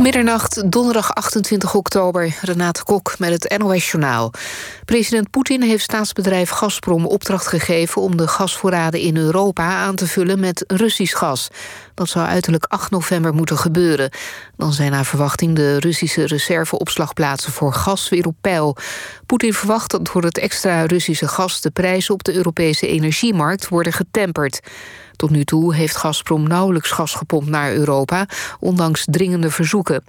Middernacht, donderdag 28 oktober. Renate Kok met het NOS Journaal. President Poetin heeft staatsbedrijf Gazprom opdracht gegeven... om de gasvoorraden in Europa aan te vullen met Russisch gas. Dat zou uiterlijk 8 november moeten gebeuren. Dan zijn naar verwachting de Russische reserveopslagplaatsen voor gas weer op peil. Poetin verwacht dat door het extra Russische gas... de prijzen op de Europese energiemarkt worden getemperd. Tot nu toe heeft Gazprom nauwelijks gas gepompt naar Europa, ondanks dringende verzoeken.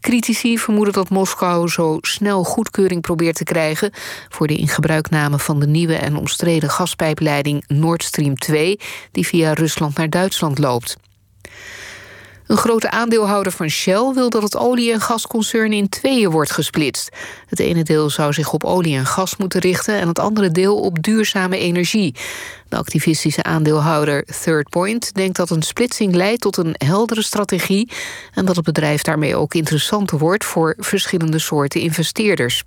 Critici vermoeden dat Moskou zo snel goedkeuring probeert te krijgen voor de ingebruikname van de nieuwe en omstreden gaspijpleiding Nord Stream 2, die via Rusland naar Duitsland loopt. Een grote aandeelhouder van Shell wil dat het olie- en gasconcern in tweeën wordt gesplitst. Het ene deel zou zich op olie en gas moeten richten en het andere deel op duurzame energie. De activistische aandeelhouder Third Point denkt dat een splitsing leidt tot een heldere strategie en dat het bedrijf daarmee ook interessanter wordt voor verschillende soorten investeerders.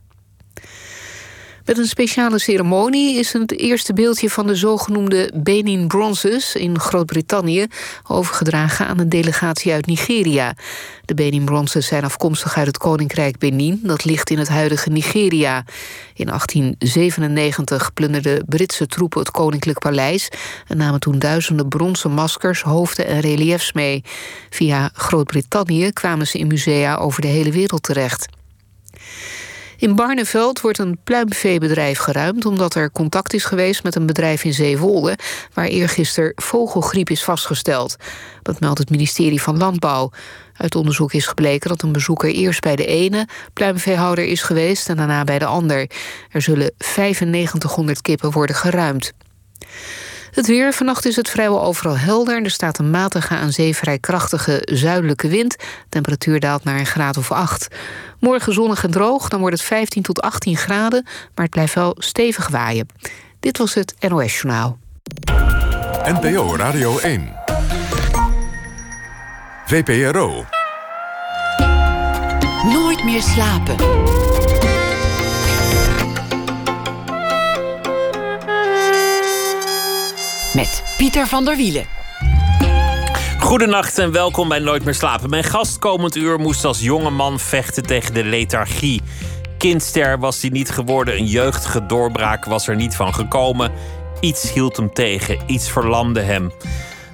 Met een speciale ceremonie is het eerste beeldje van de zogenoemde Benin Bronzes in Groot-Brittannië overgedragen aan een delegatie uit Nigeria. De Benin Bronzes zijn afkomstig uit het Koninkrijk Benin, dat ligt in het huidige Nigeria. In 1897 plunderden Britse troepen het Koninklijk Paleis en namen toen duizenden bronzen maskers, hoofden en reliefs mee. Via Groot-Brittannië kwamen ze in musea over de hele wereld terecht. In Barneveld wordt een pluimveebedrijf geruimd... omdat er contact is geweest met een bedrijf in Zeewolde... waar eergisteren vogelgriep is vastgesteld. Dat meldt het ministerie van Landbouw. Uit onderzoek is gebleken dat een bezoeker eerst bij de ene pluimveehouder is geweest... en daarna bij de ander. Er zullen 9500 kippen worden geruimd. Het weer. Vannacht is het vrijwel overal helder. Er staat een matige aan zee vrij krachtige zuidelijke wind. Temperatuur daalt naar een graad of 8. Morgen zonnig en droog, dan wordt het 15 tot 18 graden... maar het blijft wel stevig waaien. Dit was het NOS Journaal. NPO Radio 1. VPRO. Nooit meer slapen. Met Pieter van der Wielen. Goedenacht en welkom bij Nooit meer slapen. Mijn gast komend uur moest als jonge man vechten tegen de lethargie. Kindster was hij niet geworden, een jeugdige doorbraak was er niet van gekomen. Iets hield hem tegen, iets verlamde hem.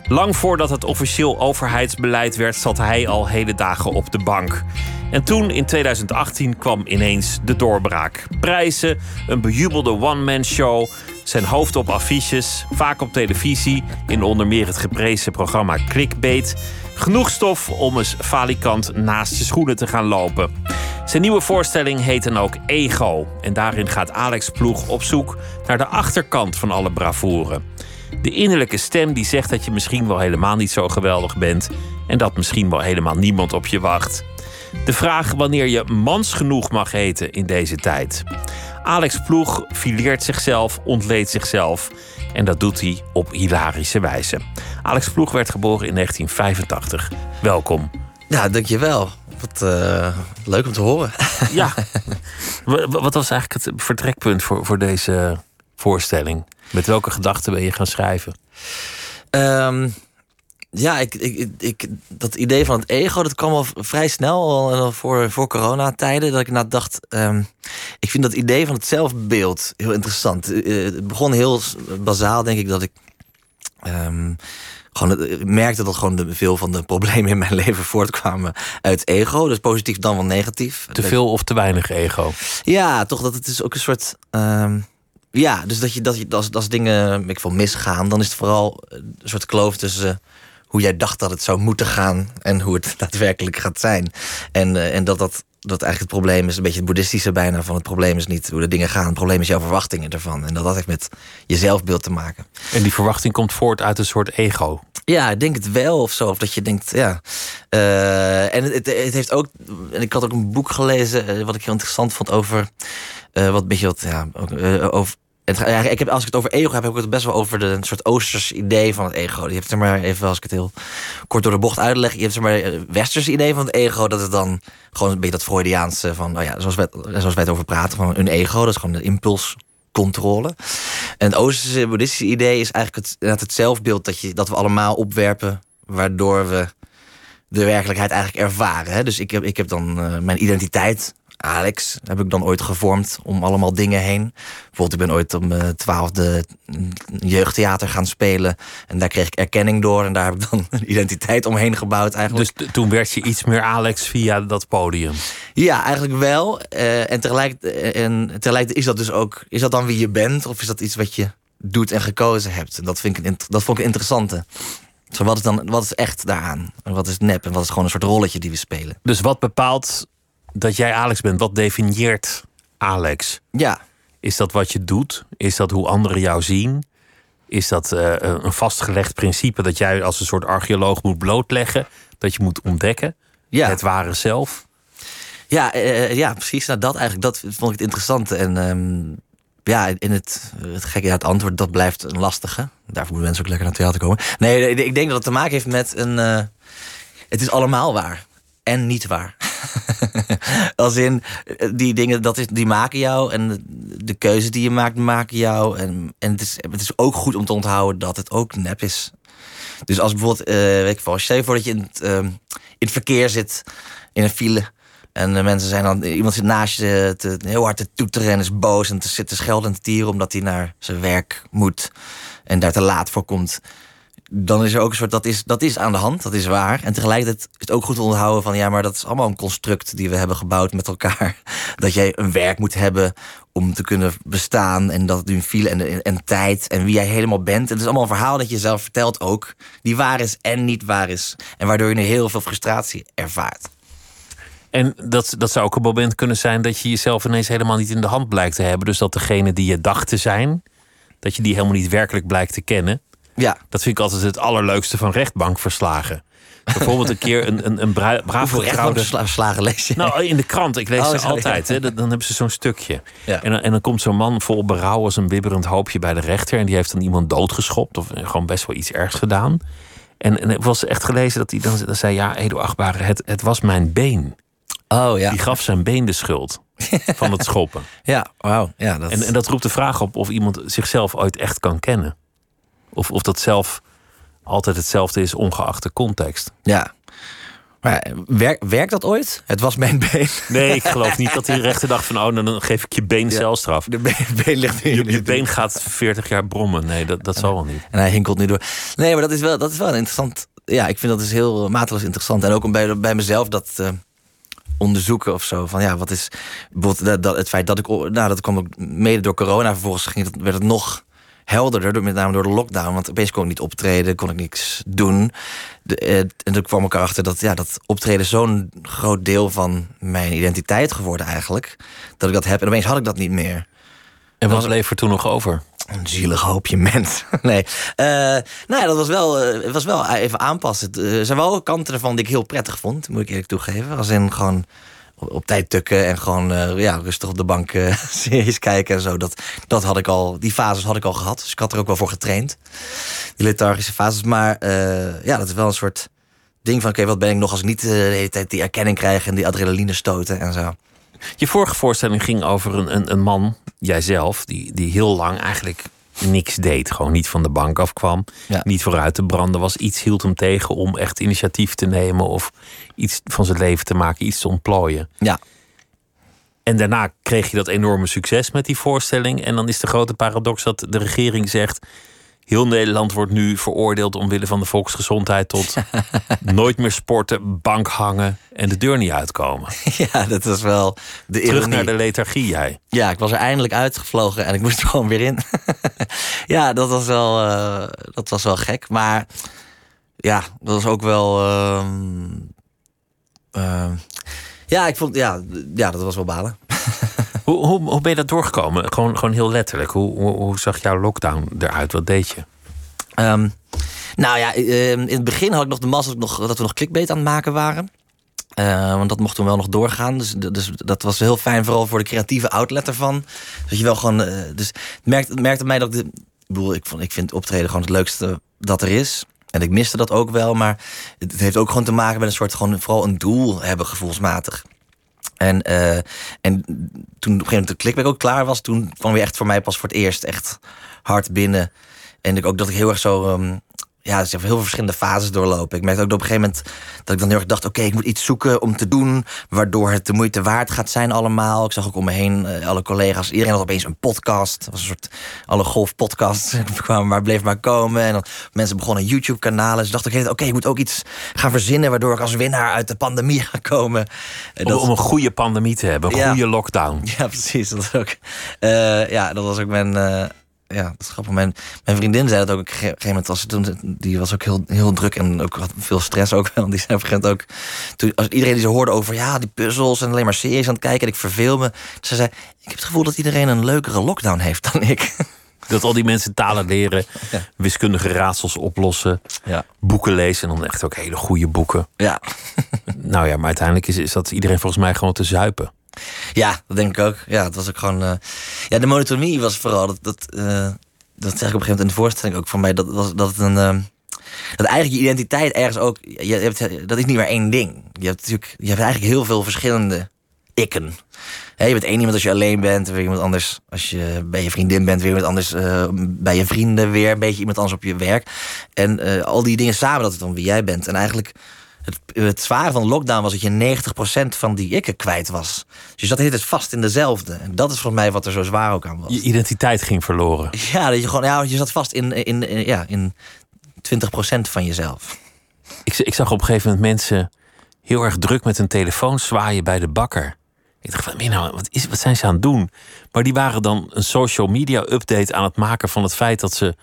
Lang voordat het officieel overheidsbeleid werd, zat hij al hele dagen op de bank. En toen, in 2018, kwam ineens de doorbraak. Prijzen, een bejubelde one-man show, zijn hoofd op affiches, vaak op televisie, in onder meer het geprezen programma Clickbait. Genoeg stof om eens falikant naast je schoenen te gaan lopen. Zijn nieuwe voorstelling heet dan ook Ego. En daarin gaat Alex Ploeg op zoek naar de achterkant van alle bravoure. De innerlijke stem die zegt dat je misschien wel helemaal niet zo geweldig bent en dat misschien wel helemaal niemand op je wacht. De vraag wanneer je mans genoeg mag heten in deze tijd. Alex Ploeg fileert zichzelf, ontleedt zichzelf. En dat doet hij op hilarische wijze. Alex Ploeg werd geboren in 1985. Welkom. Ja, dankjewel. Wat uh, leuk om te horen. Ja. Wat was eigenlijk het vertrekpunt voor, voor deze voorstelling? Met welke gedachten ben je gaan schrijven? Um, ja, ik, ik, ik, dat idee van het ego, dat kwam al vrij snel, al voor, voor coronatijden. Dat ik inderdaad dacht, um, ik vind dat idee van het zelfbeeld heel interessant. Uh, het begon heel bazaal, denk ik, dat ik um, gewoon ik merkte dat gewoon de, veel van de problemen in mijn leven voortkwamen uit ego. Dus positief dan wel negatief. Te veel of te weinig ego? Ja, toch dat het is ook een soort... Um, ja, dus dat je, dat je als, als dingen ik veel misgaan, dan is het vooral een soort kloof tussen hoe jij dacht dat het zou moeten gaan en hoe het daadwerkelijk gaat zijn. En, uh, en dat dat dat eigenlijk het probleem is, een beetje het boeddhistische bijna van het probleem is niet hoe de dingen gaan. Het probleem is jouw verwachtingen ervan. En dat dat heeft met je zelfbeeld te maken. En die verwachting komt voort uit een soort ego. Ja, ik denk het wel of zo. Of dat je denkt, ja. Uh, en het, het, het, heeft ook. En ik had ook een boek gelezen, uh, wat ik heel interessant vond over. Uh, wat een beetje wat, ja, over, ik heb, als ik het over ego heb, heb ik het best wel over de een soort Oosters idee van het ego. Je hebt zeg maar even, als ik het heel kort door de bocht uitleg, je hebt zeg maar een Westers idee van het ego, dat het dan gewoon een beetje dat Freudiaanse van, nou ja, zoals wij, zoals wij het over praten, van een ego, dat is gewoon de impulscontrole. En het Oosterse boeddhistische idee is eigenlijk het, het zelfbeeld dat, je, dat we allemaal opwerpen, waardoor we de werkelijkheid eigenlijk ervaren. Hè? Dus ik heb, ik heb dan eh, mijn identiteit, Alex, heb ik dan ooit gevormd om allemaal dingen heen. Bijvoorbeeld, ik ben ooit om mijn twaalfde jeugdtheater gaan spelen. En daar kreeg ik erkenning door. En daar heb ik dan een identiteit omheen gebouwd eigenlijk. Dus toen werd je iets meer Alex via dat podium? Ja, eigenlijk wel. Uh, en, tegelijk, en tegelijkertijd is dat dus ook... Is dat dan wie je bent? Of is dat iets wat je doet en gekozen hebt? En dat, vind ik, dat vond ik interessante. Zo, wat is dan wat is echt daaraan? En wat is nep? En wat is gewoon een soort rolletje die we spelen? Dus wat bepaalt dat jij Alex bent? Wat definieert Alex? Ja. Is dat wat je doet? Is dat hoe anderen jou zien? Is dat uh, een vastgelegd principe dat jij als een soort archeoloog moet blootleggen? Dat je moet ontdekken? Ja. Het ware zelf? Ja, uh, ja precies. Nou, dat eigenlijk dat vond ik het interessante. En um, ja, in het, het gekke ja, het antwoord, dat blijft een lastige. Daarvoor moeten mensen ook lekker naar het theater komen. Nee, ik denk dat het te maken heeft met een... Uh, het is allemaal waar. En niet waar. Als in, die dingen, dat is, die maken jou. En de keuzes die je maakt, maken jou. En, en het, is, het is ook goed om te onthouden dat het ook nep is. Dus als bijvoorbeeld, uh, weet ik wel, stel je voor dat je in het, uh, in het verkeer zit, in een file. En de mensen zijn dan, iemand zit naast je te, heel hard te toeteren en is boos en te zitten schelden en te tieren omdat hij naar zijn werk moet en daar te laat voor komt. Dan is er ook een soort, dat is, dat is aan de hand, dat is waar. En tegelijkertijd is het ook goed te onthouden van, ja, maar dat is allemaal een construct die we hebben gebouwd met elkaar. Dat jij een werk moet hebben om te kunnen bestaan en dat nu file en, en tijd en wie jij helemaal bent. Het is allemaal een verhaal dat je zelf vertelt ook, die waar is en niet waar is. En waardoor je heel veel frustratie ervaart. En dat, dat zou ook een moment kunnen zijn dat je jezelf ineens helemaal niet in de hand blijkt te hebben. Dus dat degene die je dacht te zijn, dat je die helemaal niet werkelijk blijkt te kennen. Ja. Dat vind ik altijd het allerleukste van rechtbankverslagen. Bijvoorbeeld een keer een, een, een bra braaf getrouwde... slagen lees je? Nou, in de krant. Ik lees oh, ze altijd. Hè. Dan, hebben ze zo'n stukje. Ja. En, dan, en dan komt zo'n man vol berouw als een bibberend hoopje bij de rechter. En die heeft dan iemand doodgeschopt. Of gewoon best wel iets ergs gedaan. En, en het was echt gelezen dat hij dan, dan zei... Ja, Edo Achtbare, het, het was mijn been. Oh, ja. Die gaf zijn been de schuld van het schoppen. Ja, wauw. Ja, dat... En, en dat roept de vraag op of iemand zichzelf ooit echt kan kennen. Of, of dat zelf altijd hetzelfde is, ongeacht de context. Ja. Maar werk, werkt dat ooit? Het was mijn been. Nee, ik geloof niet dat hij de rechter dacht van... oh, dan geef ik je been ja, celstraf. De been, been ligt in je, je been gaat 40 jaar brommen. Nee, dat, dat zal wel niet. En hij hinkelt nu door. Nee, maar dat is wel, dat is wel een interessant... Ja, ik vind dat is heel mateloos interessant. En ook om bij, bij mezelf dat... Uh, onderzoeken of zo. Van ja, wat is bijvoorbeeld dat, het feit dat ik. Nou, dat kwam ook mede door corona. Vervolgens ging het, werd het nog helderder, met name door de lockdown. Want opeens kon ik niet optreden, kon ik niks doen. De, eh, en toen kwam ik erachter dat, ja, dat optreden zo'n groot deel van mijn identiteit geworden eigenlijk. Dat ik dat heb. En opeens had ik dat niet meer. En wat bleef er toen nog over? Een zielig hoopje mens. nee. Uh, nou ja, dat was wel, uh, was wel even aanpassen. Er zijn wel kanten ervan die ik heel prettig vond, moet ik eerlijk toegeven. Als in gewoon op tijd tukken en gewoon uh, ja, rustig op de bank uh, series kijken en zo. Dat, dat had ik al, die fases had ik al gehad. Dus ik had er ook wel voor getraind. Die lethargische fases. Maar uh, ja, dat is wel een soort ding van: oké, wat ben ik nog als ik niet de hele tijd die erkenning krijg en die adrenaline stoten en zo. Je vorige voorstelling ging over een, een, een man, jijzelf, die, die heel lang eigenlijk niks deed. Gewoon niet van de bank afkwam. Ja. Niet vooruit te branden was. Iets hield hem tegen om echt initiatief te nemen. Of iets van zijn leven te maken. Iets te ontplooien. Ja. En daarna kreeg je dat enorme succes met die voorstelling. En dan is de grote paradox dat de regering zegt... Heel Nederland wordt nu veroordeeld omwille van de volksgezondheid tot nooit meer sporten, bank hangen en de deur niet uitkomen. Ja, dat was wel de Terug ironie. naar de lethargie, jij. Ja, ik was er eindelijk uitgevlogen en ik moest er gewoon weer in. ja, dat was wel, uh, dat was wel gek. Maar ja, dat was ook wel. Uh, uh, ja, ik vond. Ja, ja, dat was wel balen. Hoe, hoe, ben je dat doorgekomen? Gewoon, gewoon heel letterlijk. Hoe, hoe, zag jouw lockdown eruit? Wat deed je? Um, nou ja, in het begin had ik nog de nog, dat we nog clickbait aan het maken waren. Uh, want dat mocht toen wel nog doorgaan. Dus, dus dat was heel fijn, vooral voor de creatieve outlet ervan. Dat je wel gewoon. Uh, dus het merkte, merkte mij dat ik. Ik bedoel, ik, vond, ik vind optreden gewoon het leukste dat er is. En ik miste dat ook wel. Maar het heeft ook gewoon te maken met een soort. Gewoon vooral een doel hebben, gevoelsmatig. En, uh, en toen op een gegeven moment de clickback ook klaar was, toen kwam weer echt voor mij pas voor het eerst echt hard binnen. En ik ook dat ik heel erg zo. Um, ja, dus je hebt heel veel verschillende fases doorlopen. Ik merkte ook op een gegeven moment dat ik dan heel erg dacht: oké, ik moet iets zoeken om te doen. Waardoor het de moeite waard gaat zijn, allemaal. Ik zag ook om me heen eh, alle collega's. Iedereen had opeens een podcast. Het was een soort. Alle golfpodcasts kwamen maar bleef maar komen. En dan mensen begonnen YouTube-kanalen. Dus dacht ik: oké, ik moet ook iets gaan verzinnen. waardoor ik als winnaar uit de pandemie ga komen. En dat... om, een goede pandemie te hebben, een goede lockdown. Ja, precies. Dat ook, uh, ja, dat was ook mijn. Ja, dat is grappig. Mijn, mijn vriendin zei dat ook. Op een gegeven moment was toen. Die was ook heel, heel druk en ook had veel stress ook wel. Die zei op een gegeven moment ook. Toen, als iedereen die ze hoorde over ja, die puzzels en alleen maar series aan het kijken. En ik verveel me. Ze zei: Ik heb het gevoel dat iedereen een leukere lockdown heeft dan ik. Dat al die mensen talen leren, ja. wiskundige raadsels oplossen, ja. boeken lezen en dan echt ook hele goede boeken. Ja. nou ja, maar uiteindelijk is, is dat iedereen volgens mij gewoon te zuipen. Ja, dat denk ik ook. Ja, het was ook gewoon. Uh, ja, de monotonie was vooral. Dat, dat, uh, dat zeg ik op een gegeven moment in de voorstelling ook van mij. Dat, was, dat het een. Uh, dat eigenlijk je identiteit ergens ook. Je hebt, dat is niet maar één ding. Je hebt natuurlijk. Je hebt eigenlijk heel veel verschillende ikken. Je bent één iemand als je alleen bent, weer iemand anders als je bij je vriendin bent, weer iemand anders uh, bij je vrienden, weer een beetje iemand anders op je werk. En al die dingen samen, dat is dan wie jij bent. En eigenlijk het, het zware van de lockdown was dat je 90% van die ikken kwijt was. Dus je zat het vast in dezelfde. En dat is volgens mij wat er zo zwaar ook aan was. Je identiteit ging verloren. Ja, dat je gewoon, ja, je zat vast in, in, in, ja, in 20% van jezelf. Ik, ik zag op een gegeven moment mensen heel erg druk met hun telefoon zwaaien bij de bakker. Ik dacht van, nou, wat, is, wat zijn ze aan het doen? Maar die waren dan een social media update aan het maken van het feit dat ze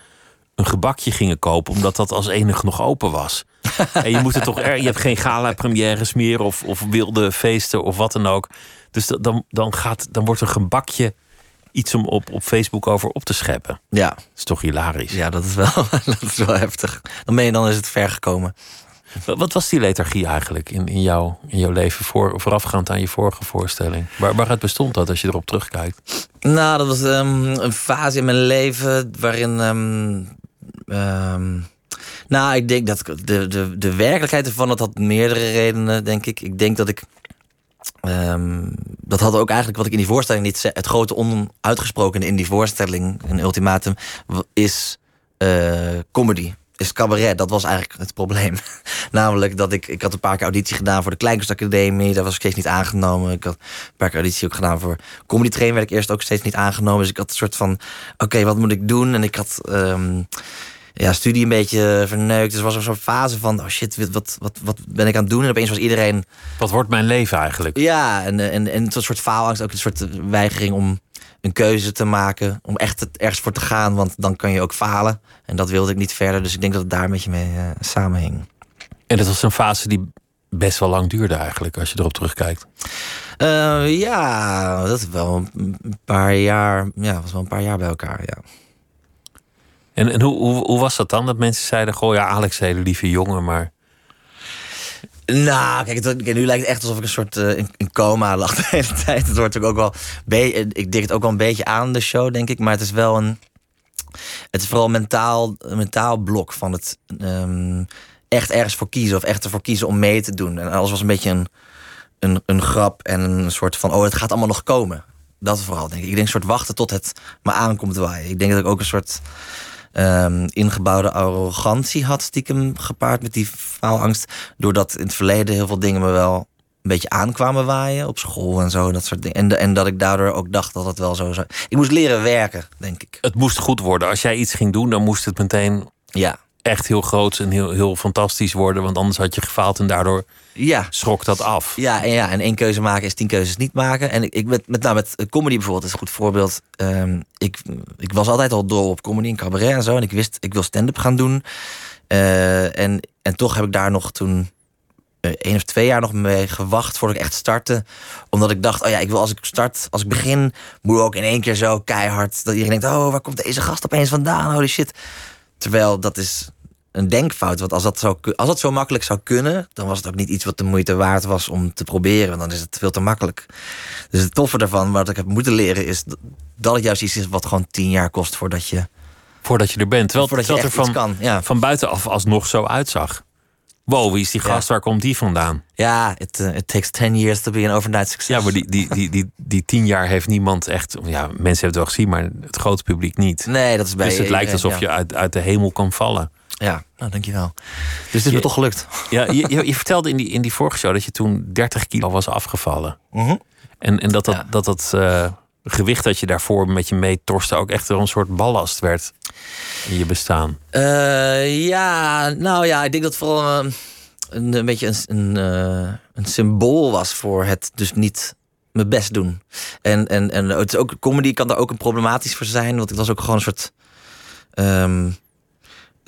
een gebakje gingen kopen, omdat dat als enig nog open was. en je moet er toch er, je hebt geen gala-premières meer of, of wilde feesten of wat dan ook. Dus dan, dan, gaat, dan wordt een gebakje iets om op, op Facebook over op te scheppen. Ja. Dat is toch hilarisch. Ja, dat is wel, dat is wel heftig. Dan ben je dan is het ver gekomen. Wat was die lethargie eigenlijk in, in, jouw, in jouw leven voor, voorafgaand aan je vorige voorstelling? Waar, waaruit bestond dat als je erop terugkijkt? Nou, dat was um, een fase in mijn leven waarin. Um, um, nou, ik denk dat de, de, de werkelijkheid ervan, dat had meerdere redenen, denk ik. Ik denk dat ik. dat had ook eigenlijk wat ik in die voorstelling niet zei. Het grote onuitgesproken in die voorstelling, een ultimatum, is uh, comedy is cabaret. Dat was eigenlijk het probleem. Namelijk dat ik, ik had een paar keer auditie gedaan voor de Kleinkunstacademie. Daar was ik steeds niet aangenomen. Ik had een paar keer auditie ook gedaan voor Comedy Train. Werd ik eerst ook steeds niet aangenomen. Dus ik had een soort van, oké, wat moet ik doen? En ik had um, ja, studie een beetje verneukt. Dus er was een soort fase van, oh shit, wat, wat, wat ben ik aan het doen? En opeens was iedereen... Wat wordt mijn leven eigenlijk? Ja, en, en, en een soort faalangst. Ook een soort weigering om een keuze te maken. Om echt ergens voor te gaan, want dan kan je ook falen. En dat wilde ik niet verder. Dus ik denk dat het daar een beetje mee uh, samenhing. En dat was een fase die best wel lang duurde eigenlijk, als je erop terugkijkt. Uh, ja, dat is wel een paar jaar. Ja, was wel een paar jaar bij elkaar, ja. En, en hoe, hoe, was dat dan? Dat mensen zeiden: Goh, ja, Alex, hele lieve jongen, maar. Nou, kijk, het, nu lijkt het echt alsof ik een soort uh, in, coma lag de hele tijd. Het wordt ook wel. Ik denk het ook wel een beetje aan de show, denk ik. Maar het is wel een. Het is vooral mentaal, een mentaal blok van het um, echt ergens voor kiezen. Of echt ervoor kiezen om mee te doen. En alles was een beetje een, een, een grap en een soort van: oh, het gaat allemaal nog komen. Dat vooral, denk ik. Ik denk een soort wachten tot het me aankomt waaien. Ik denk dat ik ook een soort um, ingebouwde arrogantie had, stiekem gepaard met die faalangst. Doordat in het verleden heel veel dingen me wel een beetje aankwamen waaien op school en zo, dat soort dingen. En, en dat ik daardoor ook dacht dat het wel zo zou. Ik moest leren werken, denk ik. Het moest goed worden. Als jij iets ging doen, dan moest het meteen ja. echt heel groot en heel, heel fantastisch worden. Want anders had je gefaald en daardoor ja. schrok dat af. Ja, en, ja, en één keuze maken is tien keuzes niet maken. En ik, ik met, met, nou, met comedy bijvoorbeeld is een goed voorbeeld. Um, ik, ik was altijd al door op comedy en cabaret en zo. En ik wist, ik wil stand-up gaan doen. Uh, en, en toch heb ik daar nog toen uh, één of twee jaar nog mee gewacht voordat ik echt startte. Omdat ik dacht, oh ja, ik wil als ik start, als ik begin, moet ik ook in één keer zo keihard. Dat iedereen denkt, oh, waar komt deze gast opeens vandaan? Holy shit. Terwijl dat is een denkfout. Want als dat, zo, als dat zo makkelijk zou kunnen, dan was het ook niet iets wat de moeite waard was om te proberen. Want dan is het veel te makkelijk. Dus het toffe daarvan, wat ik heb moeten leren, is dat het juist iets is wat gewoon tien jaar kost voordat je. Voordat je er bent. Terwijl, voordat je er van, kan, ja. van buitenaf alsnog zo uitzag. Wow, wie is die gast? Ja. Waar komt die vandaan? Ja, it, uh, it takes 10 years to be an overnight success. Ja, maar die, die, die, die, die tien jaar heeft niemand echt. Ja, mensen hebben het wel gezien, maar het grote publiek niet. Nee, dat is bij Dus het lijkt alsof ja. je uit, uit de hemel kan vallen. Ja, nou, dankjewel. Dus het is me toch gelukt. Ja, je, je, je vertelde in die, in die vorige show dat je toen 30 kilo was afgevallen. Mhm. En, en dat dat, Ja. dat, dat eh, gewicht dat je daarvoor met je meetorste ook echt een soort ballast werd in je bestaan. Eh, ja, nou ja, ik denk dat het vooral eh, een, een beetje een, een, een symbool was voor het dus niet mijn best doen. En, en, en het is ook, comedy kan daar ook een problematisch voor zijn, want het was ook gewoon een soort. ehm,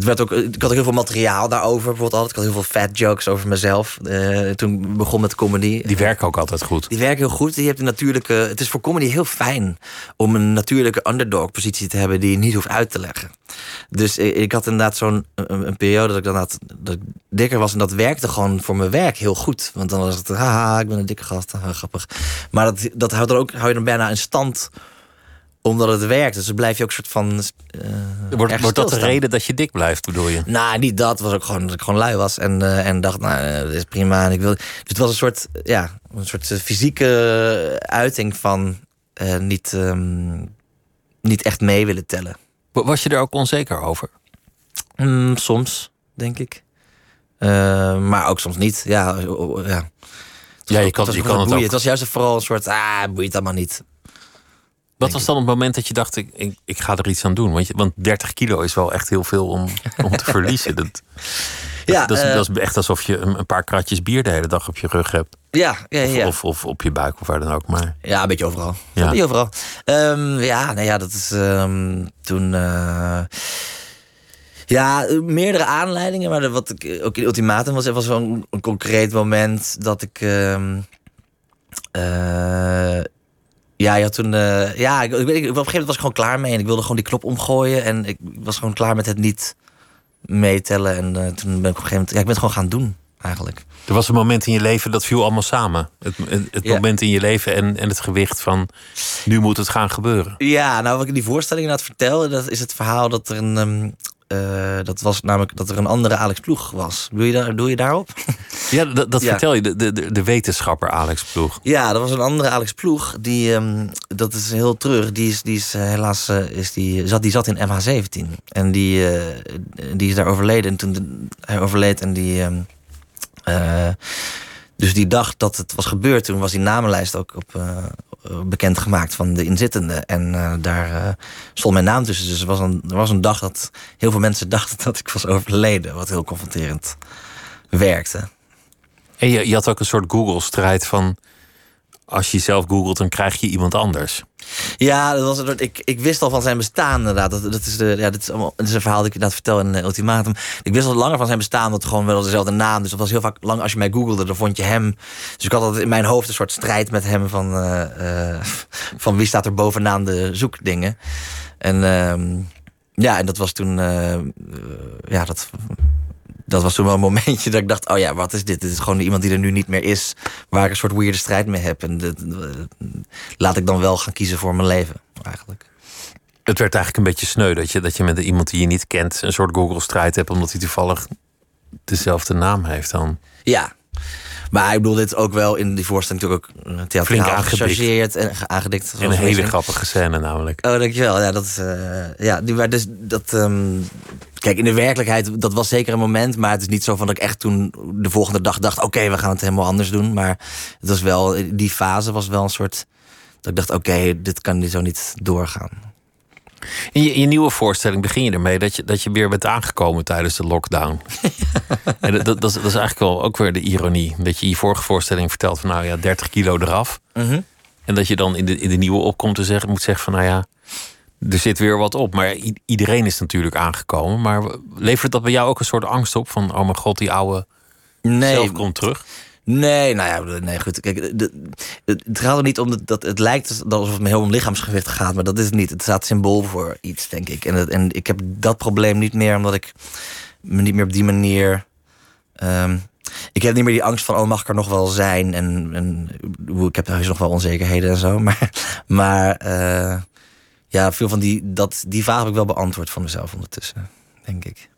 het werd ook, ik had ook heel veel materiaal daarover, bijvoorbeeld altijd. Ik had heel veel fat jokes over mezelf. eh, toen ik begon met comedy. Die werken ook altijd goed. Die werken heel goed. Je hebt een natuurlijke. Het is voor comedy heel fijn om een natuurlijke underdog-positie te hebben die je niet hoeft uit te leggen. Dus ik, ik had inderdaad zo'n een, een periode dat ik dan had, dat ik dikker was en dat werkte gewoon voor mijn werk heel goed. Want dan was het, haha, ik ben een dikke gast, haha, grappig. Maar dat, dat houdt dan ook, hou je dan bijna in stand omdat het werkt. Dus dan blijf je ook een soort van. eh, Wordt, wordt dat de reden dat je dik blijft, bedoel je? Nou, niet dat. Het was ook gewoon dat ik gewoon lui was. En, eh, en dacht, nou, eh, dat is prima. En ik wil... Dus het was een soort, ja, een soort fysieke uiting van niet, ehm, niet echt mee willen tellen. Wa- Was je er ook onzeker over? Mm, soms, denk ik. Maar ook soms niet. Ja, ja. Ja, je Het kan, was je kan het ook. Het was juist vooral een soort, ah, boeit allemaal niet. Wat was dan het moment dat je dacht, ik, ik, ik ga er iets aan doen? Want, je, want 30 kilo is wel echt heel veel om, om te verliezen. Dat, Ja, dat, is, eh, dat is echt alsof je een, een paar kratjes bier de hele dag op je rug hebt. Ja, ja, Of, ja. of, of op je buik of waar dan ook. Maar Ja, een beetje overal. Ja. Een beetje overal. Ehm, ja, nee, ja, dat is ehm, toen. eh, ja, meerdere aanleidingen, maar de- wat ik ook in ultimatum was, was zo'n een concreet moment dat ik. ehm, eh, ja, had toen. eh, ja, ik, ik, weet- ik- op een gegeven moment was ik gewoon klaar mee en ik wilde gewoon die knop omgooien en ik was gewoon klaar met het niet meetellen. En eh, toen ben ik op een gegeven moment. Ja, ik ben het gewoon gaan doen, eigenlijk. er was een moment in je leven dat viel allemaal samen. Het, het, het Ja. moment in je leven en, en het gewicht van nu moet het gaan gebeuren. Ja, nou wat ik in die voorstelling inderdaad vertelde, dat is het verhaal dat er een. ehm, eh, dat was namelijk dat er een andere Alex Ploeg was. Doe je, daar, doe je daarop? Ja, dat, Ja. vertel je, de, de, de wetenschapper Alex Ploeg. Ja, dat was een andere Alex Ploeg. Die, ehm, dat is heel terug. Die is, die is eh, helaas eh, is die, zat, die zat in MH17. En die, die is daar overleden. En toen de- hij overleed en die. ehm, eh, dus die dag dat het was gebeurd, toen was die namenlijst ook op, eh, eh, bekendgemaakt van de inzittenden. En eh, daar eh, stond mijn naam tussen. Dus er was, een, er was een dag dat heel veel mensen dachten dat ik was overleden. Wat heel confronterend werkte. En je, je had ook een soort Google-strijd van... als je jezelf googelt, dan krijg je iemand anders. Ja, dat was ik, ik wist al van zijn bestaan inderdaad. Dat, dat, is, de, ja, dat, is allemaal, dat is een verhaal dat ik inderdaad vertel in uh, Ultimatum. Ik wist al langer van zijn bestaan, dat gewoon wel dezelfde naam. Dus dat was heel vaak lang als je mij googelde, dan vond je hem. Dus ik had altijd in mijn hoofd een soort strijd met hem van, uh, uh, van wie staat er bovenaan de zoekdingen. En uh, ja, en dat was toen, ja, dat dat was toen wel een momentje dat ik dacht: oh ja, wat is dit? Dit is gewoon iemand die er nu niet meer is, waar ik een soort weirde strijd mee heb. En dit, laat ik dan wel gaan kiezen voor mijn leven, eigenlijk. Het werd eigenlijk een beetje sneu dat je, dat je met iemand die je niet kent een soort Google-strijd hebt, omdat hij toevallig dezelfde naam heeft dan. Ja. Maar ik bedoel, dit ook wel in die voorstelling natuurlijk ook uh, theatraal gechargeerd en aangedikt. En een hele grappige scène namelijk. Oh, dankjewel. Ja, dat is, uh, ja, die, dus dat, um, kijk, in de werkelijkheid, dat was zeker een moment, maar het is niet zo van dat ik echt toen de volgende dag dacht, oké, okay, we gaan het helemaal anders doen. Maar het was wel, die fase was wel een soort, dat ik dacht, oké, okay, dit kan zo niet doorgaan. In je, in je, nieuwe voorstelling begin je ermee dat je, dat je weer bent aangekomen tijdens de lockdown. en dat, dat, dat, is, dat, is eigenlijk wel ook weer de ironie. Dat je in je vorige voorstelling vertelt van nou ja, 30 kilo eraf. -hmm. En dat je dan in de, in de nieuwe opkomt te zeggen, moet zeggen van nou ja, er zit weer wat op. Maar iedereen is natuurlijk aangekomen. Maar levert dat bij jou ook een soort angst op van oh mijn god, die oude nee. zelf komt terug? Nee, nou ja, nee, goed. Kijk, de, de, het gaat er niet om dat, dat het lijkt alsof het me heel om lichaamsgewicht gaat, maar dat is het niet. Het staat symbool voor iets, denk ik. En, het, en ik heb dat probleem niet meer, omdat ik me niet meer op die manier. Um, ik heb niet meer die angst van, oh, mag ik er nog wel zijn? En, en ik heb heus nog wel onzekerheden en zo. Maar, maar uh, ja, veel van die, dat, die vraag heb ik wel beantwoord van mezelf ondertussen, denk ik.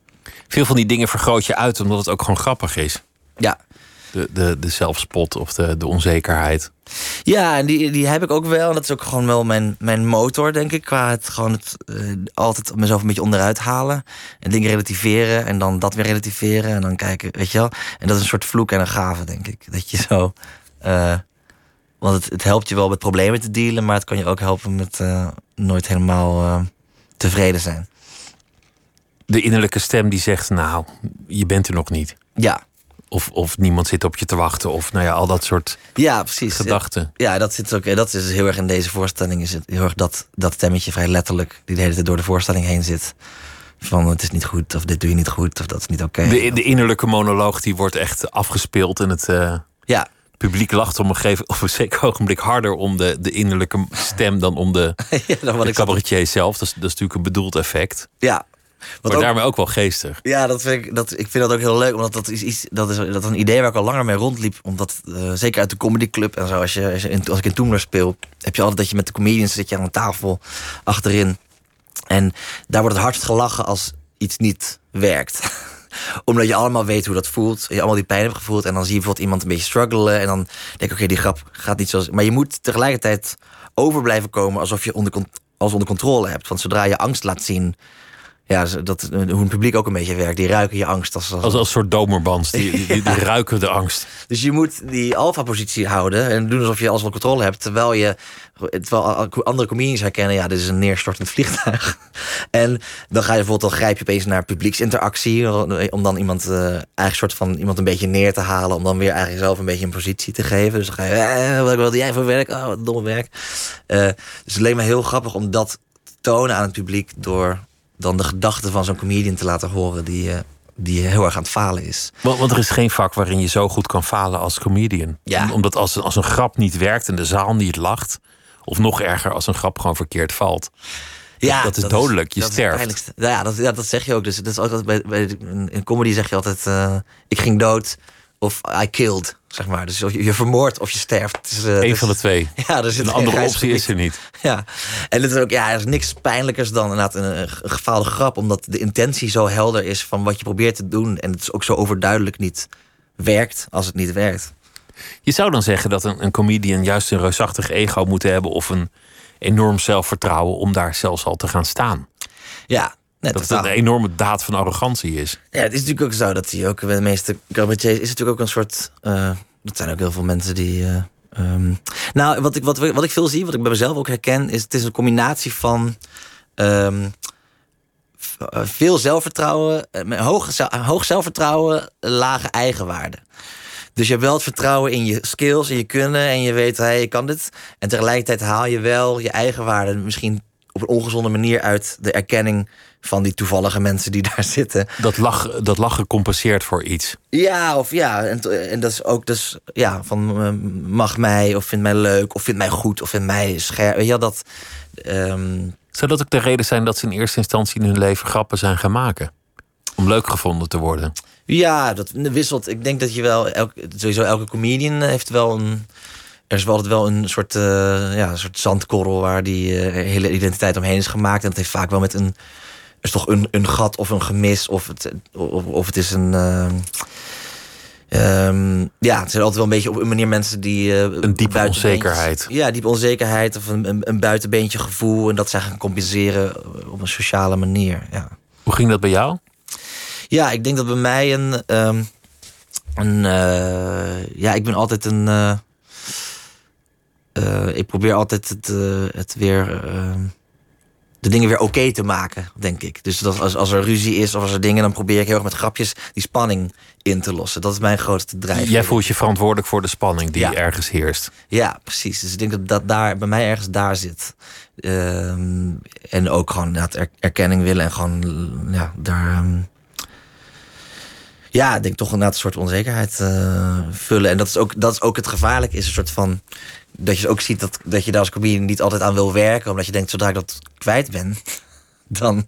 Veel van die dingen vergroot je uit, omdat het ook gewoon grappig is. Ja, de, de, de zelfspot of de, de onzekerheid. Ja, en die, die heb ik ook wel. En dat is ook gewoon wel mijn, mijn motor, denk ik. Qua het gewoon het, eh, altijd mezelf een beetje onderuit halen. En dingen relativeren. En dan dat weer relativeren. En dan kijken, weet je wel. En dat is een soort vloek en een gave, denk ik. Dat je zo. eh, want het, het helpt je wel met problemen te dealen. Maar het kan je ook helpen met eh, nooit helemaal tevreden zijn. De innerlijke stem die zegt, nou, je bent er nog niet. Ja, Of, of niemand zit op je te wachten. Of nou ja, al dat soort ja precies. gedachten. Ja, dat zit ook. Dat is heel erg in deze voorstelling. Is het heel erg dat, dat stemmetje vrij letterlijk. die de hele tijd door de voorstelling heen zit. Van het is niet goed, of dit doe je niet goed, of dat is niet oké. De, de innerlijke monoloog die wordt echt afgespeeld. En het eh, Ja, publiek lacht op een, gegeven, op een zeker ogenblik harder om de, de innerlijke stem dan om de, ja, dan wat de ik cabaretier zelf. Dat is, dat is natuurlijk een bedoeld effect. Ja. Maar ook- daarmee ook wel geestig. Ja, dat vind ik, dat, ik vind dat ook heel leuk. Omdat dat is, iets, dat is, dat is een idee waar ik al langer mee rondliep. Omdat, eh, zeker uit de comedyclub en zo. Als, je, als, je in- als ik in Toemler speel, heb je altijd dat je met de comedians zit je aan een tafel achterin. En daar wordt het hardst gelachen als iets niet werkt. Omdat je allemaal weet hoe dat voelt. Je allemaal die pijn hebt gevoeld. En dan zie je bijvoorbeeld iemand een beetje struggelen. En dan denk ik, oké, die grap gaat niet zoals... Maar je moet tegelijkertijd over blijven komen alsof je onder, alles onder controle hebt. Want zodra je angst laat zien... Ja, dat, hoe een publiek ook een beetje werkt. Die ruiken je angst. Als, als, Als, als een soort domerbands. Die, die, die, die ruiken de angst. Dus je moet die alfa-positie houden en doen alsof je alles onder controle hebt. Terwijl je terwijl andere comedians herkennen, ja, dit is een neerstortend vliegtuig. En dan ga je bijvoorbeeld, dan grijp je opeens naar publieksinteractie. Om dan iemand, eh, eigenlijk soort van iemand een beetje neer te halen. Om dan weer eigenlijk zelf een beetje een positie te geven. Dus dan ga je, eh, wat wilde jij voor werk? Oh, wat domme werk. Eh, dus het leek me heel grappig om dat te tonen aan het publiek. Door dan de gedachten van zo'n comedian te laten horen die, eh, die heel erg aan het falen is. Want, want er is geen vak waarin je zo goed kan falen als comedian. Ja. Om- Omdat als, als een grap niet werkt en de zaal niet lacht... of nog erger, als een grap gewoon verkeerd valt... Ja, dat is dodelijk. Je dat sterft. Nou ja, dat, ja, dat zeg je ook. Dus dat is altijd bij, bij in in comedy zeg je altijd: eh, ik ging dood of I killed, zeg maar. Dus je, je vermoordt of je sterft. Het is, eh, Eén dus- van de twee. Ja, er zit Een andere optie is er niet. Ja, en het is ook, ja, er is niks pijnlijkers dan inderdaad een, een gefaalde grap, omdat de intentie zo helder is van wat je probeert te doen. En het is ook zo overduidelijk niet werkt als het niet werkt. Je zou dan zeggen dat een, een comedian juist een reusachtig ego moet hebben... of een enorm zelfvertrouwen om daar zelfs al te gaan staan. Ja, Dat het een enorme daad van arrogantie is. Ja, het is natuurlijk ook zo dat hij ook bij de meeste cabaretiers is natuurlijk ook een soort. eh dat zijn ook heel veel mensen die. eh, ehm, nou, wat ik, wat, wat ik veel zie, wat ik bij mezelf ook herken, is het is een combinatie van. ehm, eh, veel zelfvertrouwen, hoog, hoog zelfvertrouwen, lage eigenwaarde. Dus je hebt wel het vertrouwen in je skills, in je kunnen. En je weet, hey, je kan dit. En tegelijkertijd haal je wel je eigenwaarde misschien op een ongezonde manier uit de erkenning van die toevallige mensen die daar zitten. Dat, lach, dat lachen compenseert voor iets. Ja, of ja, en, en dat is ook dus, ja, van eh, mag mij, of vindt mij leuk, of vindt mij goed, of vindt mij scherp. Wel, dat. ehm, Zou dat ook de reden zijn dat ze in eerste instantie in hun leven grappen zijn gaan maken? Om leuk gevonden te worden. ja, dat wisselt. Ik denk dat je wel, elk, sowieso elke comedian heeft wel een. Er is wel altijd wel een soort, eh, ja, een soort zandkorrel waar die eh, hele identiteit omheen is gemaakt. En dat heeft vaak wel met een. Is toch een, een gat of een gemis, of het, of, of het is een. ehm, ehm, ja, het zijn altijd wel een beetje op een manier mensen die. eh, Een diepe onzekerheid. Ja, diepe onzekerheid of een, een, een buitenbeentje gevoel. En dat zij gaan compenseren op een sociale manier. Ja, Hoe ging dat bij jou? ja ik denk dat bij mij een. ehm, een eh, ja, ik ben altijd een. Eh, ik probeer altijd het, eh, het weer. ehm, de dingen weer oké te maken, denk ik. Dus dat als, als er ruzie is of als er dingen, dan probeer ik heel erg met grapjes die spanning in te lossen. Dat is mijn grootste drijfveer. Jij voelt je verantwoordelijk voor de spanning die Ja. ergens heerst. Ja, precies. Dus ik denk dat dat daar bij mij ergens daar zit. Ehm, en ook gewoon er- erkenning willen en gewoon ja, daar. ehm, ja, ik denk toch inderdaad een soort onzekerheid eh, vullen. En dat is, ook, dat is ook het gevaarlijke, is een soort van. Dat je ook ziet dat, dat je daar als comedian niet altijd aan wil werken. Omdat je denkt, zodra ik dat kwijt ben, dan,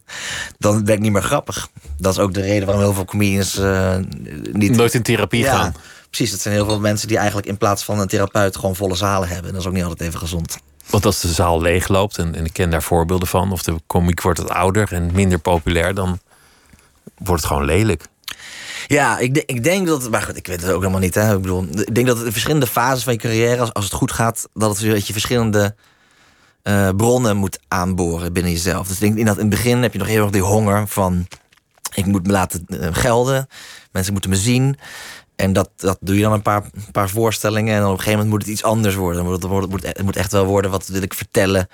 dan ben ik niet meer grappig. Dat is ook de reden waarom heel veel comedians eh, niet Nooit in therapie ja, gaan. Precies, dat zijn heel veel mensen die eigenlijk in plaats van een therapeut gewoon volle zalen hebben. En dat is ook niet altijd even gezond. Want als de zaal leegloopt, en, en ik ken daar voorbeelden van, of de komiek wordt wat ouder en minder populair, dan wordt het gewoon lelijk. Ja, ik, ik denk dat. Maar goed, ik weet het ook helemaal niet. Hè. Ik bedoel, ik denk dat in verschillende fases van je carrière, als, als het goed gaat, dat, het, dat je verschillende eh, bronnen moet aanboren binnen jezelf. Dus ik denk in dat in het begin heb je nog heel erg die honger van. Ik moet me laten eh, gelden. Mensen moeten me zien. En dat, dat doe je dan een paar, paar voorstellingen. En dan op een gegeven moment moet het iets anders worden. Moet Het, wordt- het, moet, het moet echt wel worden, wat wil ik vertellen?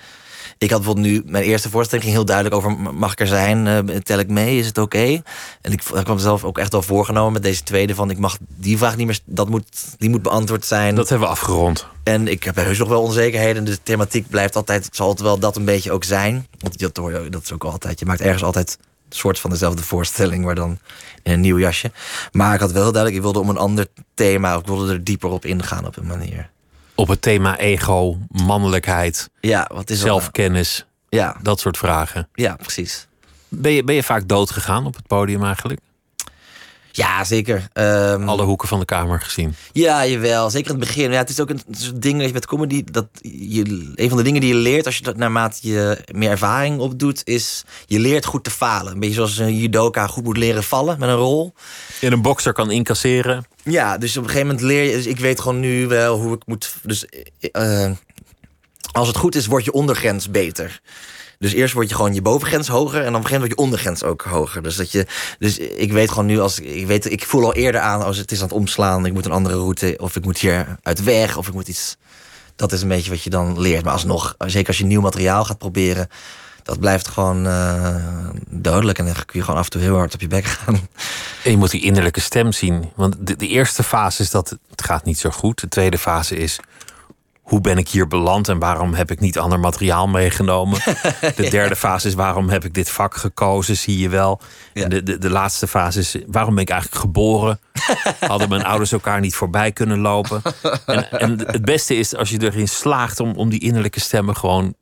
Ik had bijvoorbeeld nu, mijn eerste voorstelling ging heel duidelijk over... mag ik er zijn, Eh, tel ik mee, is het oké? En ik, ik kwam mezelf ook echt wel voorgenomen met deze tweede... van ik mag die vraag niet meer, dat moet, die moet beantwoord zijn. Dat hebben we afgerond. En ik heb heus nog wel onzekerheden. De thematiek blijft altijd, zal het wel dat een beetje ook zijn. Want dat, hoor je, dat is ook altijd. Je maakt ergens altijd een soort van dezelfde voorstelling, maar dan in een nieuw jasje. Maar ik had wel duidelijk, ik wilde om een ander thema, ik wilde er dieper op ingaan op een manier. Op het thema ego, mannelijkheid, Ja, wat is dat? zelfkennis, Ja, dat soort vragen. ja, precies. Ben je, ben je vaak dood gegaan op het podium eigenlijk? Ja, zeker. Ehm, Alle hoeken van de kamer gezien. Ja, jawel. Zeker in het begin. Ja, het is ook een soort ding je, met comedy. Dat je, een van de dingen die je leert als je dat naarmate je meer ervaring opdoet, is je leert goed te falen. Een beetje zoals een judoka goed moet leren vallen met een rol. En een bokser kan incasseren. Ja, dus op een gegeven moment leer je. Dus ik weet gewoon nu wel hoe ik moet. Dus eh, als het goed is, wordt je ondergrens beter. Dus eerst word je gewoon je bovengrens hoger en dan op een wordt je ondergrens ook hoger. Dus, dat je, dus ik weet gewoon nu, als ik, weet, ik voel al eerder aan als het is aan het omslaan, ik moet een andere route, of ik moet hier uit weg, of ik moet iets. Dat is een beetje wat je dan leert. Maar alsnog, zeker als je nieuw materiaal gaat proberen, dat blijft gewoon eh, dodelijk. En dan kun je gewoon af en toe heel hard op je bek gaan. En je moet die innerlijke stem zien. Want de eerste fase is dat het gaat niet zo goed. De tweede fase is hoe ben ik hier beland en waarom heb ik niet ander materiaal meegenomen? De derde fase is waarom heb ik dit vak gekozen, zie je wel. Ja. En De, de, de laatste fase is waarom ben ik eigenlijk geboren? Hadden mijn ouders elkaar niet voorbij kunnen lopen? En, en het beste is als je erin slaagt om, om die innerlijke stemmen gewoon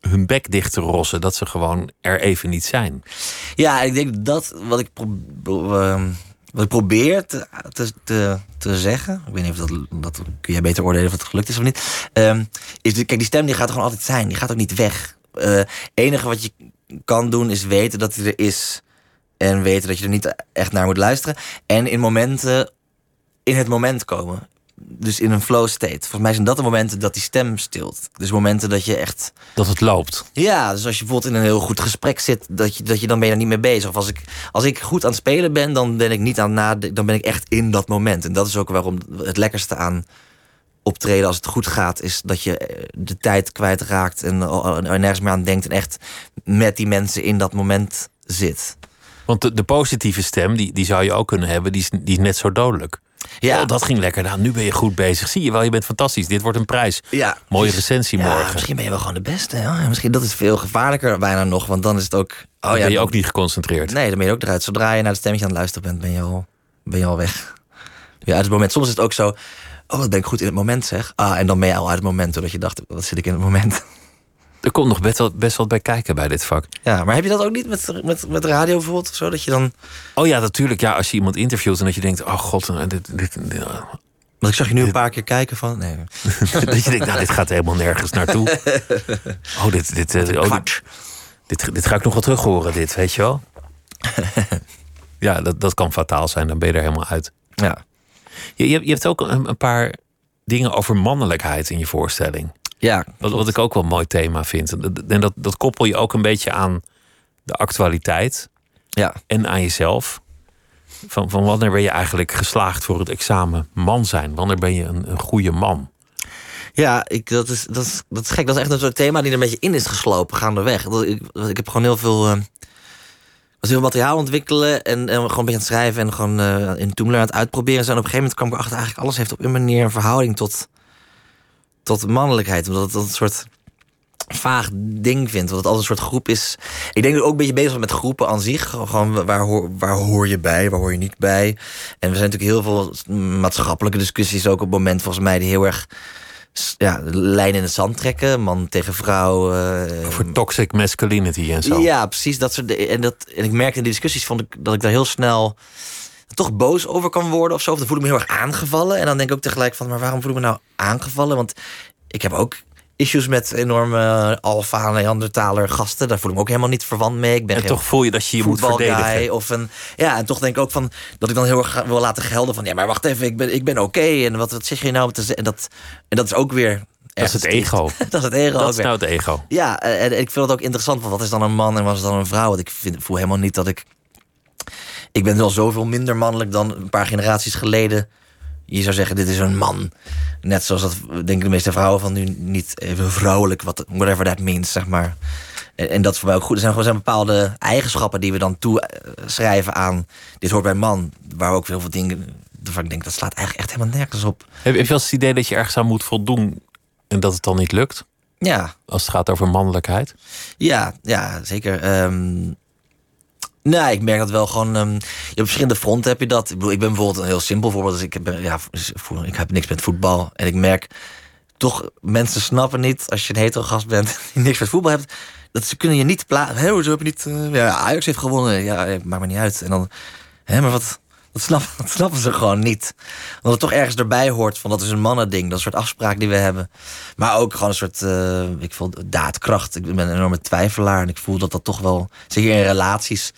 hun bek dicht te rossen. Dat ze gewoon er even niet zijn. Ja, ik denk dat wat ik, ehm, wat ik probeer te, te, te, zeggen. Ik weet niet of dat, dat kun jij beter oordelen of het gelukt is of niet. ehm, is de, kijk, die stem die gaat er gewoon altijd zijn. Die gaat ook niet weg. Het enige wat je kan doen is weten dat hij er is. En weten dat je er niet echt naar moet luisteren. En in momenten in het moment komen. Dus in een flow state. Volgens mij zijn dat de momenten dat die stem stilt. Dus momenten dat je echt Dat het loopt. ja, dus als je bijvoorbeeld in een heel goed gesprek zit, dat je, dat je dan ben je er niet mee bezig. Of als ik, als ik goed aan het spelen ben, dan ben ik niet aan nadenken, dan ben ik echt in dat moment. En dat is ook waarom het lekkerste aan optreden als het goed gaat, is dat je eh, de tijd kwijtraakt en er nergens meer aan denkt en echt met die mensen in dat moment zit. Want de, de positieve stem, die, die zou je ook kunnen hebben, die is, die is net zo dodelijk. Ja, Oh, dat ging lekker. Nou, nu ben je goed bezig. Zie je wel, je bent fantastisch. Dit wordt een prijs. ja. Mooie recensie Ja, morgen. misschien ben je wel gewoon de beste. Ja, misschien dat is veel gevaarlijker bijna nog, want dan is het ook. Oh Dan ja, ben je ook niet geconcentreerd. Nee, dan ben je ook eruit. Zodra je naar het stemmetje aan het luisteren bent, ben je al, ben je al weg. Ja, uit het moment. Soms is het ook zo. Oh, wat ben ik goed in het moment, zeg. Ah, en dan ben je al uit het moment, doordat je dacht, wat zit ik in het moment. Er komt nog best wel, best wat bij kijken bij dit vak. Ja, maar heb je dat ook niet met, met, met radio bijvoorbeeld? Of zo, dat je dan. Oh ja, natuurlijk. Ja, als je iemand interviewt en dat je denkt... Oh god, nou, dit, dit, dit- Want ik zag je nu een paar keer kijken van. Nee. dat je denkt, nou, dit gaat helemaal nergens naartoe. Oh, dit, dit, eh, oh, dit, dit ga ik nog wel terug horen, dit, weet je wel? Ja, dat, dat kan fataal zijn. Dan ben je er helemaal uit. Ja. Je, je, je hebt ook een, een paar dingen over mannelijkheid in je voorstelling. Ja, Wat, wat ik ook wel een mooi thema vind. En dat, dat koppel je ook een beetje aan de actualiteit ja. en aan jezelf. Van, van wanneer ben je eigenlijk geslaagd voor het examen man zijn? Wanneer ben je een, een goede man? Ja, ik, dat, is, dat, is, dat is gek. Dat is echt een soort thema die er een beetje in is geslopen gaandeweg. Dat, ik, ik heb gewoon heel veel, eh, was heel veel materiaal ontwikkelen en, en gewoon een beetje aan het schrijven en gewoon eh, in Toomler aan het uitproberen. zijn. En op een gegeven moment kwam ik erachter, eigenlijk alles heeft op een manier een verhouding tot, tot mannelijkheid. Omdat het een soort vaag ding vindt. Want het altijd een soort groep is. Ik denk dat ook een beetje bezig met groepen aan zich. Gewoon waar hoor, waar hoor je bij, waar hoor je niet bij. En er zijn natuurlijk heel veel maatschappelijke discussies ook op het moment volgens mij die heel erg ja, lijn in het zand trekken. Man tegen vrouw. eh, Voor toxic masculinity en zo. ja, precies. Dat soort, en, dat, en ik merkte in die discussies vond ik, dat ik daar heel snel toch boos over kan worden of zo. Of dan voel ik me heel erg aangevallen. En dan denk ik ook tegelijk van, maar waarom voel ik me nou aangevallen? Want ik heb ook issues met enorme alfa Neandertaler gasten. Daar voel ik me ook helemaal niet verwant mee. Ik ben En geen toch voel je dat je je moet verdedigen. Of een, ja, en toch denk ik ook van dat ik dan heel erg wil laten gelden van ja, maar wacht even, ik ben, ik ben oké. En wat, wat zeg je nou? En dat, en dat is ook weer. Dat is het ego. dat is het ego. Dat is nou het ego. Ja, en, en ik vind het ook interessant. Wat is dan een man en wat is dan een vrouw? Want ik vind, voel helemaal niet dat ik. Ik ben wel zoveel minder mannelijk dan een paar generaties geleden. Je zou zeggen, dit is een man. Net zoals dat, denk ik, de meeste vrouwen van nu niet even vrouwelijk, wat, whatever that means, zeg maar. En, en dat is voor mij ook goed. Er zijn gewoon zijn bepaalde eigenschappen die we dan toeschrijven aan. Dit hoort bij man. Waar ook heel veel dingen. waarvan ik denk, dat slaat eigenlijk echt helemaal nergens op. Heb, heb je wel eens het idee dat je ergens aan moet voldoen en dat het dan niet lukt? Ja, Als het gaat over mannelijkheid? Ja, ja zeker. Ehm nee, ik merk dat wel gewoon. ehm, je hebt verschillende fronten heb je dat. Ik, ben bijvoorbeeld een heel simpel voorbeeld. Dus ik, heb, ja, voel- ik heb niks met voetbal. En ik merk toch, mensen snappen niet als je een hetero gast bent die niks met voetbal hebt. Dat ze kunnen je niet plaatsen. Hé, hoezo heb je niet. eh, ja, Ajax heeft gewonnen. Ja, eh, maakt me niet uit. En dan. Hé, maar wat. Dat snappen, ze gewoon niet. Omdat het toch ergens erbij hoort van dat is een mannending. Dat soort afspraak die we hebben. Maar ook gewoon een soort, eh, ik voel daadkracht. Ik ben een enorme twijfelaar. En ik voel dat dat toch wel, zeker in relaties,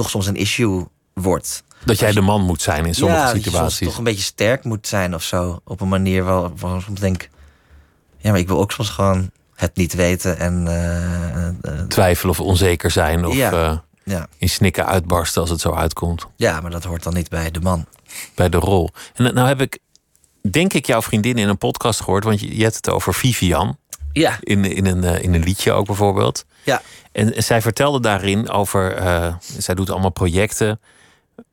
toch soms een issue wordt. Dat jij de man moet zijn in sommige ja, dat je situaties. toch een beetje sterk moet zijn of zo. Op een manier waar, waar ik soms denk... Ja, maar ik wil ook soms gewoon het niet weten. En eh, eh, Twijfelen of onzeker zijn of Ja. eh, ja. in snikken uitbarsten als het zo uitkomt. ja, maar dat hoort dan niet bij de man. Bij de rol. En nou heb ik, denk ik, jouw vriendin in een podcast gehoord. Want je, je hebt het over Vivian. Ja, In, in, een, eh, in een liedje ook bijvoorbeeld. Ja, En, en zij vertelde daarin over. eh, zij doet allemaal projecten.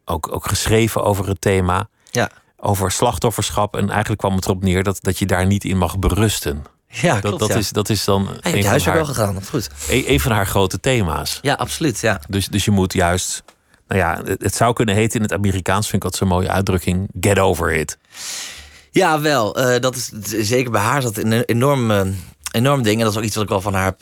Ook, ook geschreven over het thema. ja. Over slachtofferschap. En eigenlijk kwam het erop neer dat, dat je daar niet in mag berusten. Ja, Dat, klopt, dat, ja. is, dat is dan hebt een, van huiswerk wel haar, gedaan, dat goed. een, een van haar grote thema's. Ja, absoluut, ja. Dus, dus je moet juist. Nou ja, het, het zou kunnen heten in het Amerikaans, vind ik dat zo'n mooie uitdrukking. Get over it. Ja, wel. eh, dat is zeker bij haar is dat een enorm, enorm ding. En dat is ook iets wat ik wel van haar heb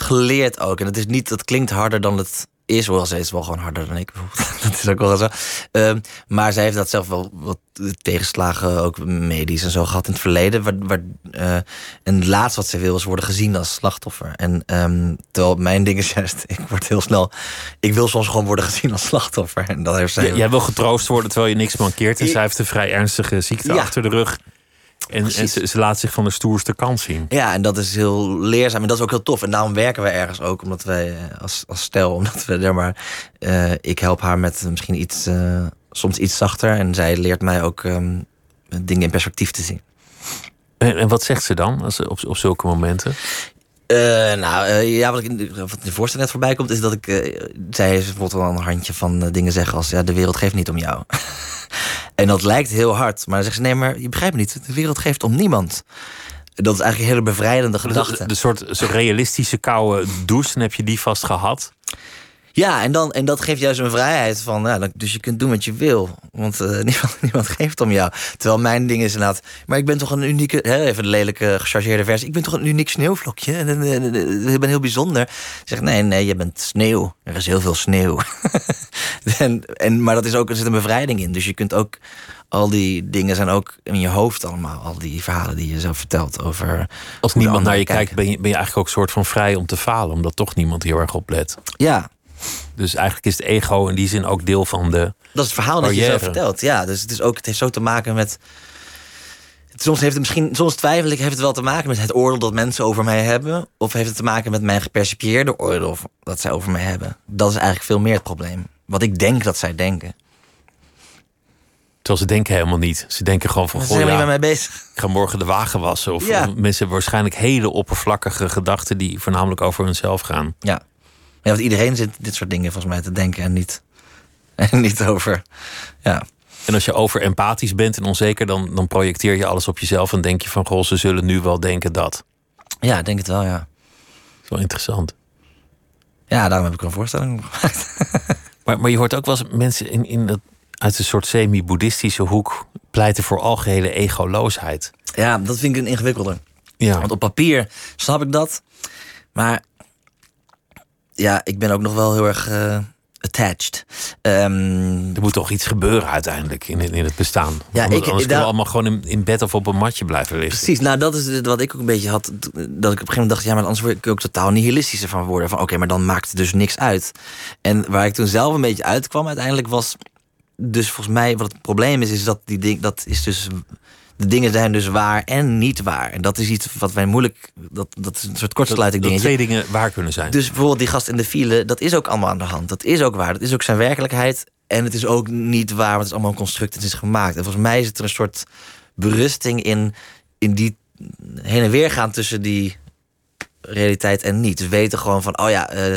geleerd ook. En het is niet, dat klinkt harder dan het is. Hoewel ze is wel gewoon harder dan ik. bijvoorbeeld. dat is ook wel zo. Ehm, maar zij heeft dat zelf wel wat tegenslagen, ook medisch en zo gehad in het verleden. Waar, waar, eh, en het laatste wat ze wil is worden gezien als slachtoffer. En ehm, terwijl mijn ding is juist, ik word heel snel. Ik wil soms gewoon worden gezien als slachtoffer. En dat heeft zij. J- Jij wil getroost worden terwijl je niks mankeert. En I- zij heeft een vrij ernstige ziekte Ja. achter de rug. En, en ze, ze laat zich van de stoerste kant zien. Ja, en dat is heel leerzaam. En dat is ook heel tof. En daarom werken we ergens ook, omdat wij eh, als, als stel, omdat we er maar. eh, ik help haar met misschien iets, eh, soms iets zachter. En zij leert mij ook ehm, dingen in perspectief te zien. En, en wat zegt ze dan als, op, op zulke momenten? Eh, nou, eh, ja, wat, ik in de, wat in de voorstel net voorbij komt, is dat ik. eh, zij heeft bijvoorbeeld wel een handje van eh, dingen zeggen als: ja, de wereld geeft niet om jou. en dat lijkt heel hard, maar dan zegt ze: nee, maar je begrijpt me niet. De wereld geeft om niemand. Dat is eigenlijk een hele bevrijdende De, gedachte. de soort zo realistische koude douche, heb je die vast gehad? Ja, en, dan, en dat geeft juist een vrijheid van, ja, dan- dus je kunt doen wat je wil. Want eh, niemand, niemand geeft om jou. Terwijl mijn ding is inderdaad, maar ik ben toch een unieke, hè, even de lelijke gechargeerde versie. Ik ben toch een uniek sneeuwvlokje. En, ik ben heel bijzonder. Zeg, nee, nee, je bent sneeuw. Er is heel veel sneeuw. en, en, maar dat is ook, er zit een bevrijding in. Dus je kunt ook, al die dingen zijn ook in je hoofd allemaal. Al die verhalen die je zelf vertelt over. Als niemand naar je kijkt, ben je, ben je eigenlijk ook soort van vrij om te falen. Omdat toch niemand heel erg op let. Ja, Dus eigenlijk is het ego in die zin ook deel van de... Dat is het verhaal dat je zelf Barrière. vertelt. Ja, dus het, is ook, het heeft zo te maken met. Soms, heeft het misschien, soms twijfel ik, heeft het wel te maken met het oordeel dat mensen over mij hebben. Of heeft het te maken met mijn gepercipieerde oordeel dat zij over mij hebben. Dat is eigenlijk veel meer het probleem. Wat ik denk dat zij denken. Terwijl ze denken helemaal niet. Ze denken gewoon van, Ze zijn helemaal ja, niet mee bezig. ik ga morgen de wagen wassen. Of, Ja. of mensen hebben waarschijnlijk hele oppervlakkige gedachten... die voornamelijk over hunzelf gaan. Ja. Want iedereen zit dit soort dingen volgens mij te denken en niet, en niet over. Ja. En als je over empathisch bent en onzeker... Dan, dan projecteer je alles op jezelf en denk je van... goh, ze zullen nu wel denken dat. ja, ik denk het wel, ja. Dat is wel interessant. Ja, daarom heb ik een voorstelling gemaakt. Maar, maar je hoort ook wel eens mensen in, in dat, uit een soort semi-boeddhistische hoek... pleiten voor algehele egoloosheid. Ja, dat vind ik een ingewikkelder. Ja, Want op papier snap ik dat. Maar ja, ik ben ook nog wel heel erg. eh, attached. Ehm, Er moet toch iets gebeuren uiteindelijk in, in het bestaan. Ja, Anders, ik- anders daar- we allemaal gewoon in, in bed of op een matje blijven liggen. Precies, nou dat is wat ik ook een beetje had. Dat ik op een gegeven moment dacht, ja, maar anders word ik ook totaal nihilistischer van worden. Van oké, maar dan maakt het dus niks uit. En waar ik toen zelf een beetje uitkwam uiteindelijk was. Dus volgens mij, wat het probleem is, is dat die ding, dat is dus. De dingen zijn dus waar en niet waar. En dat is iets wat wij moeilijk. Dat, dat is een soort Dat, kortsluiting dat dingetje. twee dingen waar kunnen zijn. Dus bijvoorbeeld die gast in de file, dat is ook allemaal aan de hand. Dat is ook waar. Dat is ook zijn werkelijkheid. En het is ook niet waar, want het is allemaal een construct. Het is gemaakt. En volgens mij zit er een soort berusting in, in die heen en weer gaan tussen die realiteit en niet. Dus weten gewoon van, oh ja, eh,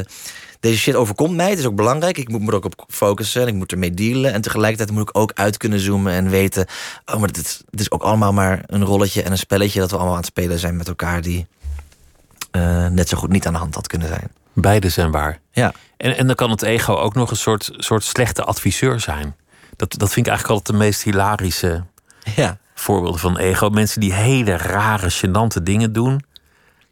deze shit overkomt mij. Het is ook belangrijk. Ik moet me er ook op focussen. en Ik moet ermee dealen. En tegelijkertijd moet ik ook uit kunnen zoomen en weten... oh, maar het is, het is ook allemaal maar een rolletje en een spelletje... dat we allemaal aan het spelen zijn met elkaar... die eh, net zo goed niet aan de hand had kunnen zijn. Beide zijn waar. Ja. En, en dan kan het ego ook nog een soort, soort slechte adviseur zijn. Dat, dat vind ik eigenlijk altijd de meest hilarische Ja. voorbeelden van ego. Mensen die hele rare, gênante dingen doen,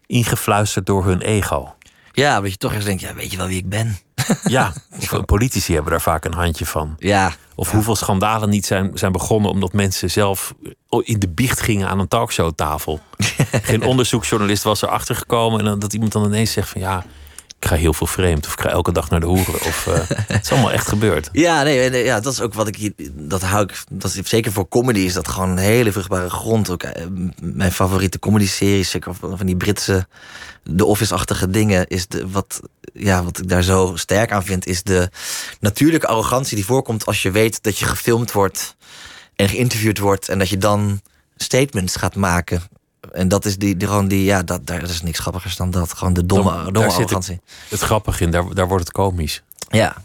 ingefluisterd door hun ego. Ja, dat je toch eens denkt, ja, weet je wel wie ik ben? Ja, of politici hebben daar vaak een handje van. Ja. Of hoeveel schandalen niet zijn, zijn begonnen omdat mensen zelf in de biecht gingen aan een talkshowtafel. Geen onderzoeksjournalist was erachter gekomen en dat iemand dan ineens zegt van ja, ik ga heel veel vreemd of ik ga elke dag naar de hoeren. Of, eh, het is allemaal echt gebeurd. Ja, nee, nee, ja, dat is ook wat ik hier. Dat hou ik. Dat is, zeker voor comedy is dat gewoon een hele vruchtbare grond. Ook, eh, mijn favoriete comedy-series, zeker van die Britse. De Office-achtige dingen, is de, wat, ja, wat ik daar zo sterk aan vind, is de natuurlijke arrogantie die voorkomt als je weet dat je gefilmd wordt en geïnterviewd wordt en dat je dan statements gaat maken. En dat is die, die, gewoon die ja, dat, daar is niks grappigers dan dat. Gewoon de domme, domme daar zit het- arrogantie. Het grappige in, daar, daar wordt het komisch. Ja.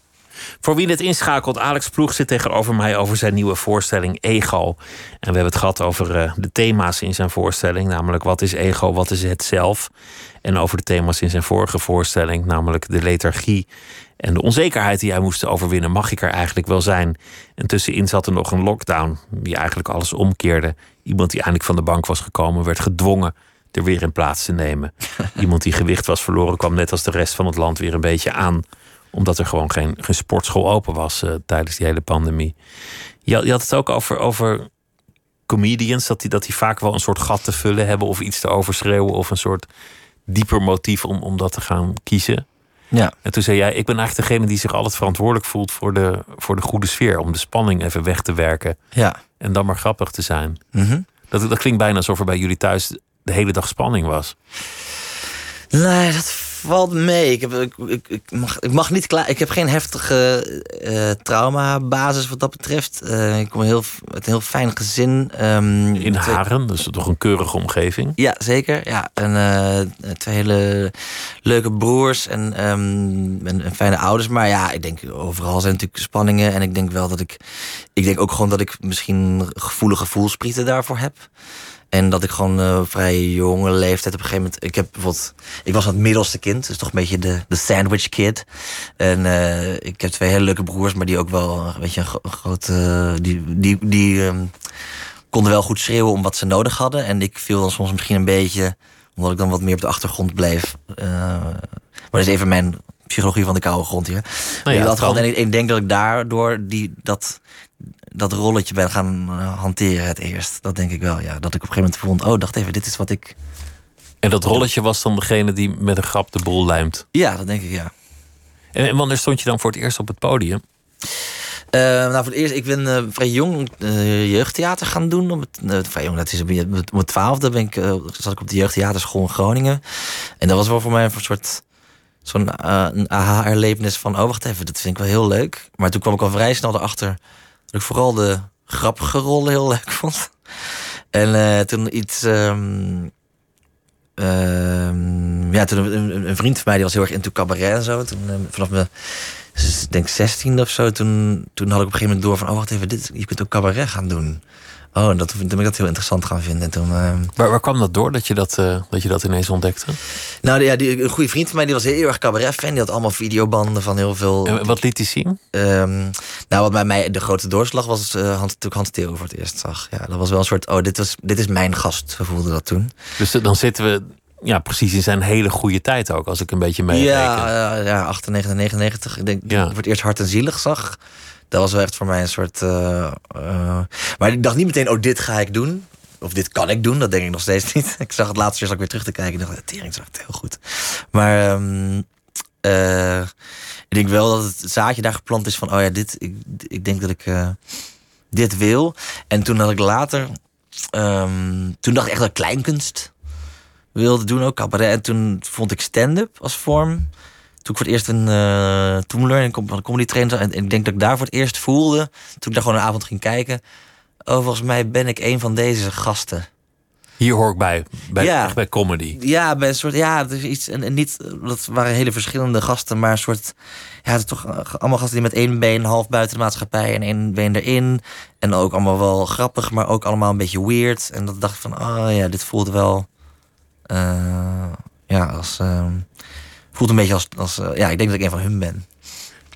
Voor wie het inschakelt, Alex Ploeg zit tegenover mij over zijn nieuwe voorstelling Ego. En we hebben het gehad over eh, de thema's in zijn voorstelling, namelijk wat is ego, wat is het zelf. En over de thema's in zijn vorige voorstelling, namelijk de lethargie en de onzekerheid die hij moest overwinnen. Mag ik er eigenlijk wel zijn? En tussenin zat er nog een lockdown die eigenlijk alles omkeerde. Iemand die eindelijk van de bank was gekomen, werd gedwongen er weer in plaats te nemen. Iemand die gewicht was verloren, kwam net als de rest van het land weer een beetje aan omdat er gewoon geen, geen sportschool open was eh, tijdens die hele pandemie. Je, had- je had het ook over, over comedians, dat die, dat die vaak wel een soort gat te vullen hebben of iets te overschreeuwen of een soort dieper motief om, om dat te gaan kiezen. Ja. En toen zei jij, ik ben eigenlijk degene die zich altijd verantwoordelijk voelt voor de, voor de goede sfeer, om de spanning even weg te werken Ja. en dan maar grappig te zijn. Mhm. Dat, dat klinkt bijna alsof er bij jullie thuis de hele dag spanning was. Nee, dat valt mee. Ik, heb, ik, ik, ik mag, ik mag niet klaar. Ik heb geen heftige eh traumabasis wat dat betreft. Eh, ik kom heel, uit een heel fijn gezin. ehm, In Haren, dus toch een keurige omgeving. Ja, zeker. Ja, en eh, twee hele leuke broers en, ehm, en, en fijne ouders. Maar ja, ik denk overal zijn natuurlijk spanningen. En ik denk wel dat ik. Ik denk ook gewoon dat ik misschien gevoelige voelsprieten daarvoor heb. En dat ik gewoon eh, vrij jonge leeftijd op een gegeven moment. Ik heb bijvoorbeeld. Ik was het middelste kind, dus toch een beetje de, de sandwich kid. En eh, ik heb twee hele leuke broers, maar die ook wel een beetje een, gro- een grote. die die, die ehm, konden wel goed schreeuwen om wat ze nodig hadden. En ik viel dan soms misschien een beetje, omdat ik dan wat meer op de achtergrond bleef. Eh, maar dat is even mijn psychologie van de koude grond hier. Nou ja, ik, had gewoon, en ik, ik denk dat ik daardoor die, dat, dat rolletje ben gaan eh, hanteren het eerst. Dat denk ik wel, ja. Dat ik op een gegeven moment vond, oh, dacht even, dit is wat ik... En dat rolletje was dan degene die met een grap de boel lijmt. Ja, dat denk ik, ja. En, en wanneer stond je dan voor het eerst op het podium? Eh, nou, voor het eerst, ik ben eh, vrij jong jeugdtheater gaan doen. Op het, vrij jong, dat is op op mijn twaalfde ben ik, zat ik op de jeugdtheaterschool in Groningen. En dat was wel voor mij een soort zo'n een aha-erlevenis van... oh, wacht even, dat vind ik wel heel leuk. Maar toen kwam ik al vrij snel erachter... dat ik vooral de grappige rollen heel leuk vond. En eh, toen iets... ehm, ehm, ja, toen een, een- vriend van mij die was heel erg into cabaret en zo. Toen, eh, vanaf mijn, denk 16 of zo, toen, toen had ik op een gegeven moment door van... oh, wacht even, dit, je kunt ook cabaret gaan doen. Oh, en dat, toen ben ik dat heel interessant gaan vinden. En toen, ehm, Waar, waar kwam dat door dat je dat, eh, dat je dat ineens ontdekte? nou ja, die, een goede vriend van mij die was heel erg cabaret-fan. Die had allemaal videobanden van heel veel... En wat liet hij zien? Ehm, nou, wat bij mij de grote doorslag was eh Hans, toen ik Hans Theo voor het eerst zag. Ja, dat was wel een soort, oh, dit, was, dit is mijn gast, we voelden dat toen. Dus dan zitten we ja, precies in zijn hele goede tijd ook, als ik een beetje meereken. Ja, ja, ja, 98, 99. Ik denk Ja. dat ik voor het eerst hard en zielig zag. Dat was wel echt voor mij een soort. eh, eh, maar ik dacht niet meteen, oh, dit ga ik doen. Of dit kan ik doen. Dat denk ik nog steeds niet. Ik zag het laatste jaar ook weer terug te kijken. Ik dacht, tering, zag het heel goed. Maar ehm, eh, ik denk wel dat het zaadje daar geplant is van, oh ja, dit. Ik, ik denk dat ik dit wil. En toen had ik later. ehm, toen dacht ik echt dat ik kleinkunst wilde doen ook cabaret. En toen vond ik stand-up als vorm. Toen ik voor het eerst een uh, Toemler en com- comedy trainer. En ik denk dat ik daar voor het eerst voelde. Toen ik daar gewoon een avond ging kijken. Oh, volgens mij ben ik een van deze gasten. Hier hoor ik bij, bij, Ja. bij comedy. Ja, bij een soort. Ja, het is iets. En, en niet. Dat waren hele verschillende gasten, maar een soort. Ja, het is toch eh, allemaal gasten die met één been half buiten de maatschappij en één been erin. En ook allemaal wel grappig, maar ook allemaal een beetje weird. En dat dacht ik van, oh ja, dit voelt wel. eh, ja, als. ehm, voelt een beetje als. als eh, ja, ik denk dat ik een van hun ben.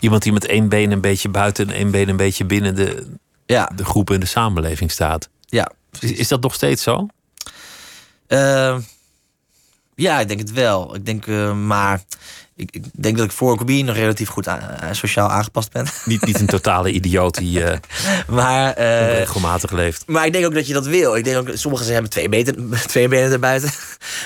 Iemand die met één been een beetje buiten en één been een beetje binnen de, Ja, de groep en de samenleving staat. ja. Is, is dat nog steeds zo? Eh, ja, ik denk het wel. Ik denk, eh, maar ik, ik denk dat ik voor Kobe nog relatief goed a- eh, sociaal aangepast ben. Niet, niet een totale idioot die eh, maar, eh, regelmatig leeft. maar ik denk ook dat je dat wil. Ik denk ook, sommigen hebben twee, benen, twee benen erbuiten.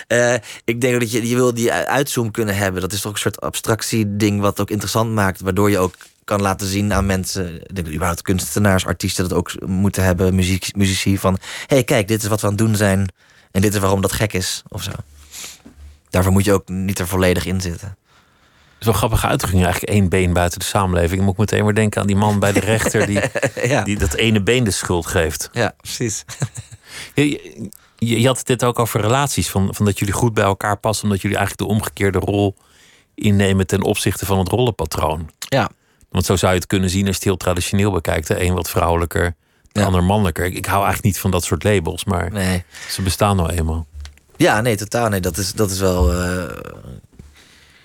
Eh, ik denk ook dat je, je wil die uitzoom kunnen hebben. Dat is toch een soort abstractie-ding wat ook interessant maakt. Waardoor je ook kan laten zien aan mensen, ik denk überhaupt kunstenaars, artiesten dat ook moeten hebben, muziek, muzici, van hé hey, kijk, dit is wat we aan het doen zijn en dit is waarom dat gek is, of zo. Daarvoor moet je ook niet er volledig in zitten. Zo'n grappige uitdrukking, eigenlijk één been buiten de samenleving. Dan moet ik meteen weer denken aan die man bij de rechter die, ja. die dat ene been de schuld geeft. ja, precies. Je, je, je had het dit ook over relaties, van, van dat jullie goed bij elkaar passen, omdat jullie eigenlijk de omgekeerde rol innemen ten opzichte van het rollenpatroon. Ja, Want zo zou je het kunnen zien als je het heel traditioneel bekijkt. De een wat vrouwelijker, de Ja. ander mannelijker. Ik, ik hou eigenlijk niet van dat soort labels, maar nee. ze bestaan nou eenmaal. Ja, nee, totaal. Nee, dat is, dat is wel. eh,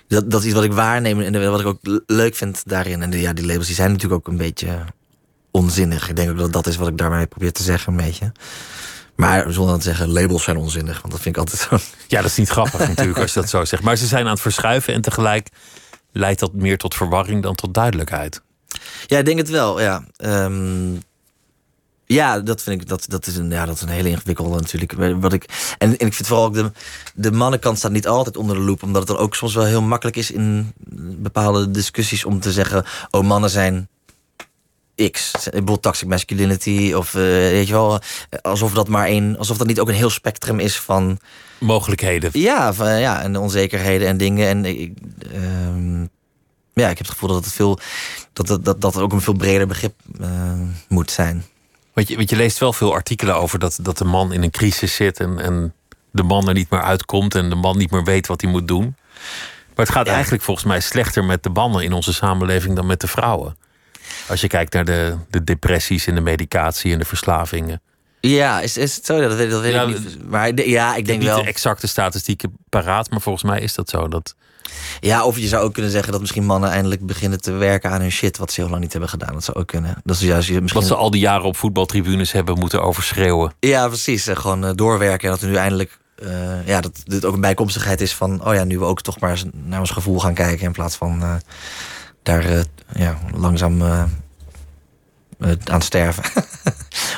dat, dat is iets wat ik waarneem en wat ik ook le- leuk vind daarin. En de, ja, die labels die zijn natuurlijk ook een beetje onzinnig. Ik denk ook dat dat is wat ik daarmee probeer te zeggen, een beetje. Maar zonder dan te zeggen, labels zijn onzinnig. Want dat vind ik altijd zo. Ja, dat is niet grappig natuurlijk als je dat zo zegt. Maar ze zijn aan het verschuiven en tegelijk leidt dat meer tot verwarring dan tot duidelijkheid. Ja, ik denk het wel, ja. Ehm, ja, dat vind ik, dat, dat, is een, ja, dat is een hele ingewikkelde natuurlijk. Wat ik, en, en ik vind vooral ook de, de mannenkant staat niet altijd onder de loep. Omdat het dan ook soms wel heel makkelijk is in bepaalde discussies om te zeggen... oh, mannen zijn X. Bijvoorbeeld toxic masculinity of eh, weet je wel... alsof dat maar één... alsof dat niet ook een heel spectrum is van... Mogelijkheden. Ja, van, ja, en de onzekerheden en dingen. En ik, ehm, ja, ik heb het gevoel dat het veel dat dat, dat, dat ook een veel breder begrip eh, moet zijn. Want je, want je leest wel veel artikelen over dat, dat de man in een crisis zit en, en de man er niet meer uitkomt en de man niet meer weet wat hij moet doen. Maar het gaat Ja. eigenlijk volgens mij slechter met de mannen in onze samenleving dan met de vrouwen. Als je kijkt naar de, de depressies en de medicatie en de verslavingen. Ja, is, is het zo? Dat weet, dat weet Ja, ik niet. Maar de- ja, ik Ik denk heb niet wel. de exacte statistieken paraat, maar volgens mij is dat zo. Dat, Ja, of je zou ook kunnen zeggen dat misschien mannen eindelijk beginnen te werken aan hun shit wat ze heel lang niet hebben gedaan. Dat zou ook kunnen. Dat is juist misschien. wat ze al die jaren op voetbaltribunes hebben moeten overschreeuwen. Ja, precies. Gewoon eh, doorwerken. En dat we nu eindelijk. eh, ja, dat dit ook een bijkomstigheid is van. Oh ja, nu we ook toch maar naar ons gevoel gaan kijken. In plaats van eh, daar ja, langzaam aan sterven.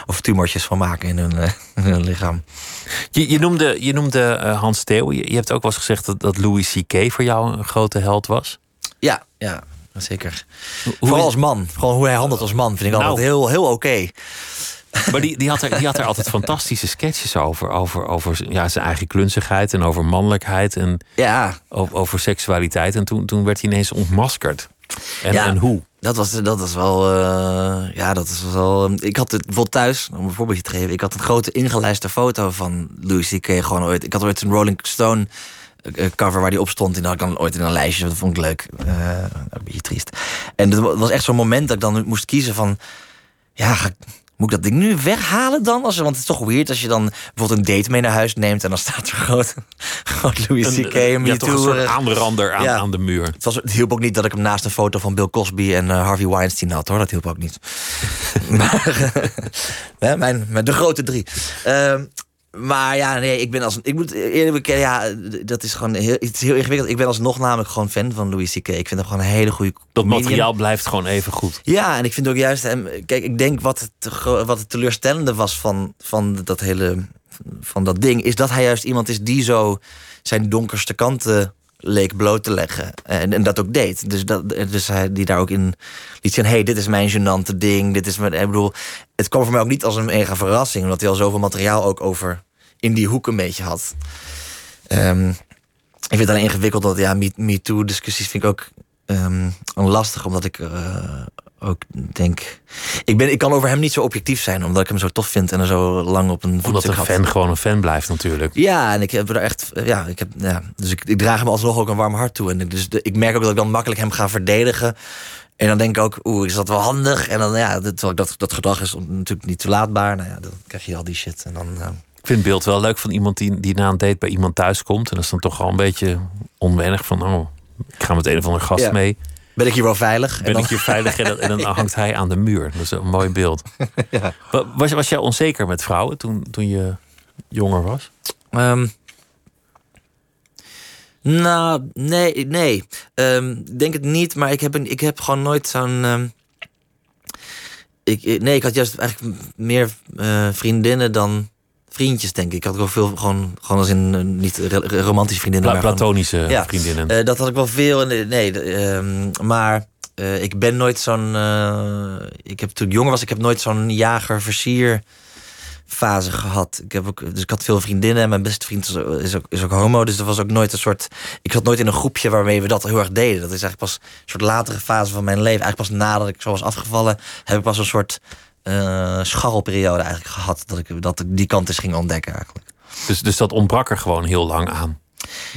of tumortjes van maken in hun, eh, in hun lichaam. Je, je noemde, je noemde eh, Hans Theo. Je, je hebt ook wel eens gezegd dat, dat Louis C.K. voor jou een grote held was. Ja, ja, zeker. Hoe Vooral als man. Gewoon hoe hij handelt als man vind ik Nou. altijd heel, heel oké. Maar die, die, had er, die had er altijd fantastische sketches over. Over, over ja, zijn eigen klunzigheid en over mannelijkheid en Ja, over, over seksualiteit. En toen, toen werd hij ineens ontmaskerd. En, Ja. en hoe? Dat was, dat was wel. eh, ja, dat is wel. ik had het bijvoorbeeld thuis, om een voorbeeldje te geven. Ik had een grote ingelijste foto van Louis C.K. gewoon ooit. Ik had ooit een Rolling Stone eh, cover waar die op stond. En dat had ik dan ooit in een lijstje. Dat vond ik leuk. Eh, een beetje triest. En het was echt zo'n moment dat ik dan moest kiezen van. Ja, ga ik- moet ik dat ding nu weghalen dan? Als, want het is toch weird als je dan bijvoorbeeld een date mee naar huis neemt. En dan staat er groot, groot Louis C.K. Een- en ja, toch een soort eh, aanrander aan, ja. aan de muur. het, was, het hielp ook niet dat ik hem naast een foto van Bill Cosby en eh, Harvey Weinstein had, hoor. Dat hielp ook niet. maar, mijn, mijn, de grote drie. Ehm, maar ja, nee, ik ben als. Ik moet eerlijk bekennen, ja, dat is gewoon heel, iets heel ingewikkeld. Ik ben alsnog namelijk gewoon fan van Louis C.K. Ik vind hem gewoon een hele goede. Dat materiaal blijft gewoon even goed. Ja, en ik vind ook juist hem. Kijk, ik denk wat het, wat het teleurstellende was van, van dat hele. van dat ding, is dat hij juist iemand is die zo zijn donkerste kanten leek bloot te leggen. En, en dat ook deed. Dus, dat, dus hij die daar ook in liet zien: hey, dit is mijn gênante ding. Dit is mijn. Ik bedoel, het kwam voor mij ook niet als een mega verrassing, omdat hij al zoveel materiaal ook over in die hoek een beetje had. Ehm, ik vind het alleen ingewikkeld dat ja, Me- MeToo-discussies vind ik ook ehm, lastig, omdat ik eh, ook denk. Ik, ben, ik kan over hem niet zo objectief zijn, omdat ik hem zo tof vind en er zo lang op een Omdat voetstuk een had. fan gewoon een fan blijft natuurlijk. Ja, en ik heb er echt. Ja, ik heb, ja, dus ik, ik draag hem alsnog ook een warm hart toe. En ik- dus de- ik merk ook dat ik dan makkelijk hem ga verdedigen. En dan denk ik ook, oeh, is dat wel handig? En dan, ja, dat, dat, dat gedrag is natuurlijk niet toelaatbaar. Nou ja, dan krijg je al die shit. En dan, eh, Ik vind het beeld wel leuk van iemand die, die na een date bij iemand thuis komt. En dat is dan toch al een beetje onwennig van, oh, ik ga met een of andere gast Ja. mee. Ben ik hier wel veilig? Ben dan, ik hier veilig en dan, en dan hangt hij aan de muur. Dat is een mooi beeld. Ja. Was, was jij onzeker met vrouwen toen, toen je jonger was? Ehm, nou, nee, nee. Ehm, Ik denk het niet, maar ik heb, een, ik heb gewoon nooit zo'n. ehm, ik, ik- nee, ik had juist eigenlijk meer eh, vriendinnen dan vriendjes, denk ik. Ik had wel veel gewoon, gewoon als in eh, niet romantische vriendinnen. Pla maar gewoon- platonische Ja. vriendinnen. eh, dat had ik wel veel. Nee, ehm, maar eh, ik ben nooit zo'n. ik heb toen ik jonger was, ik heb nooit zo'n jager-versier fase gehad. Ik heb ook, dus ik had veel vriendinnen en mijn beste vriend is ook, is ook, is ook homo. Dus er was ook nooit een soort. Ik zat nooit in een groepje waarmee we dat heel erg deden. Dat is eigenlijk pas een soort latere fase van mijn leven. Eigenlijk pas nadat ik zo was afgevallen, heb ik pas een soort eh scharrelperiode eigenlijk gehad. Dat ik, dat ik die kant eens ging ontdekken eigenlijk. Dus, dus dat ontbrak er gewoon heel lang aan.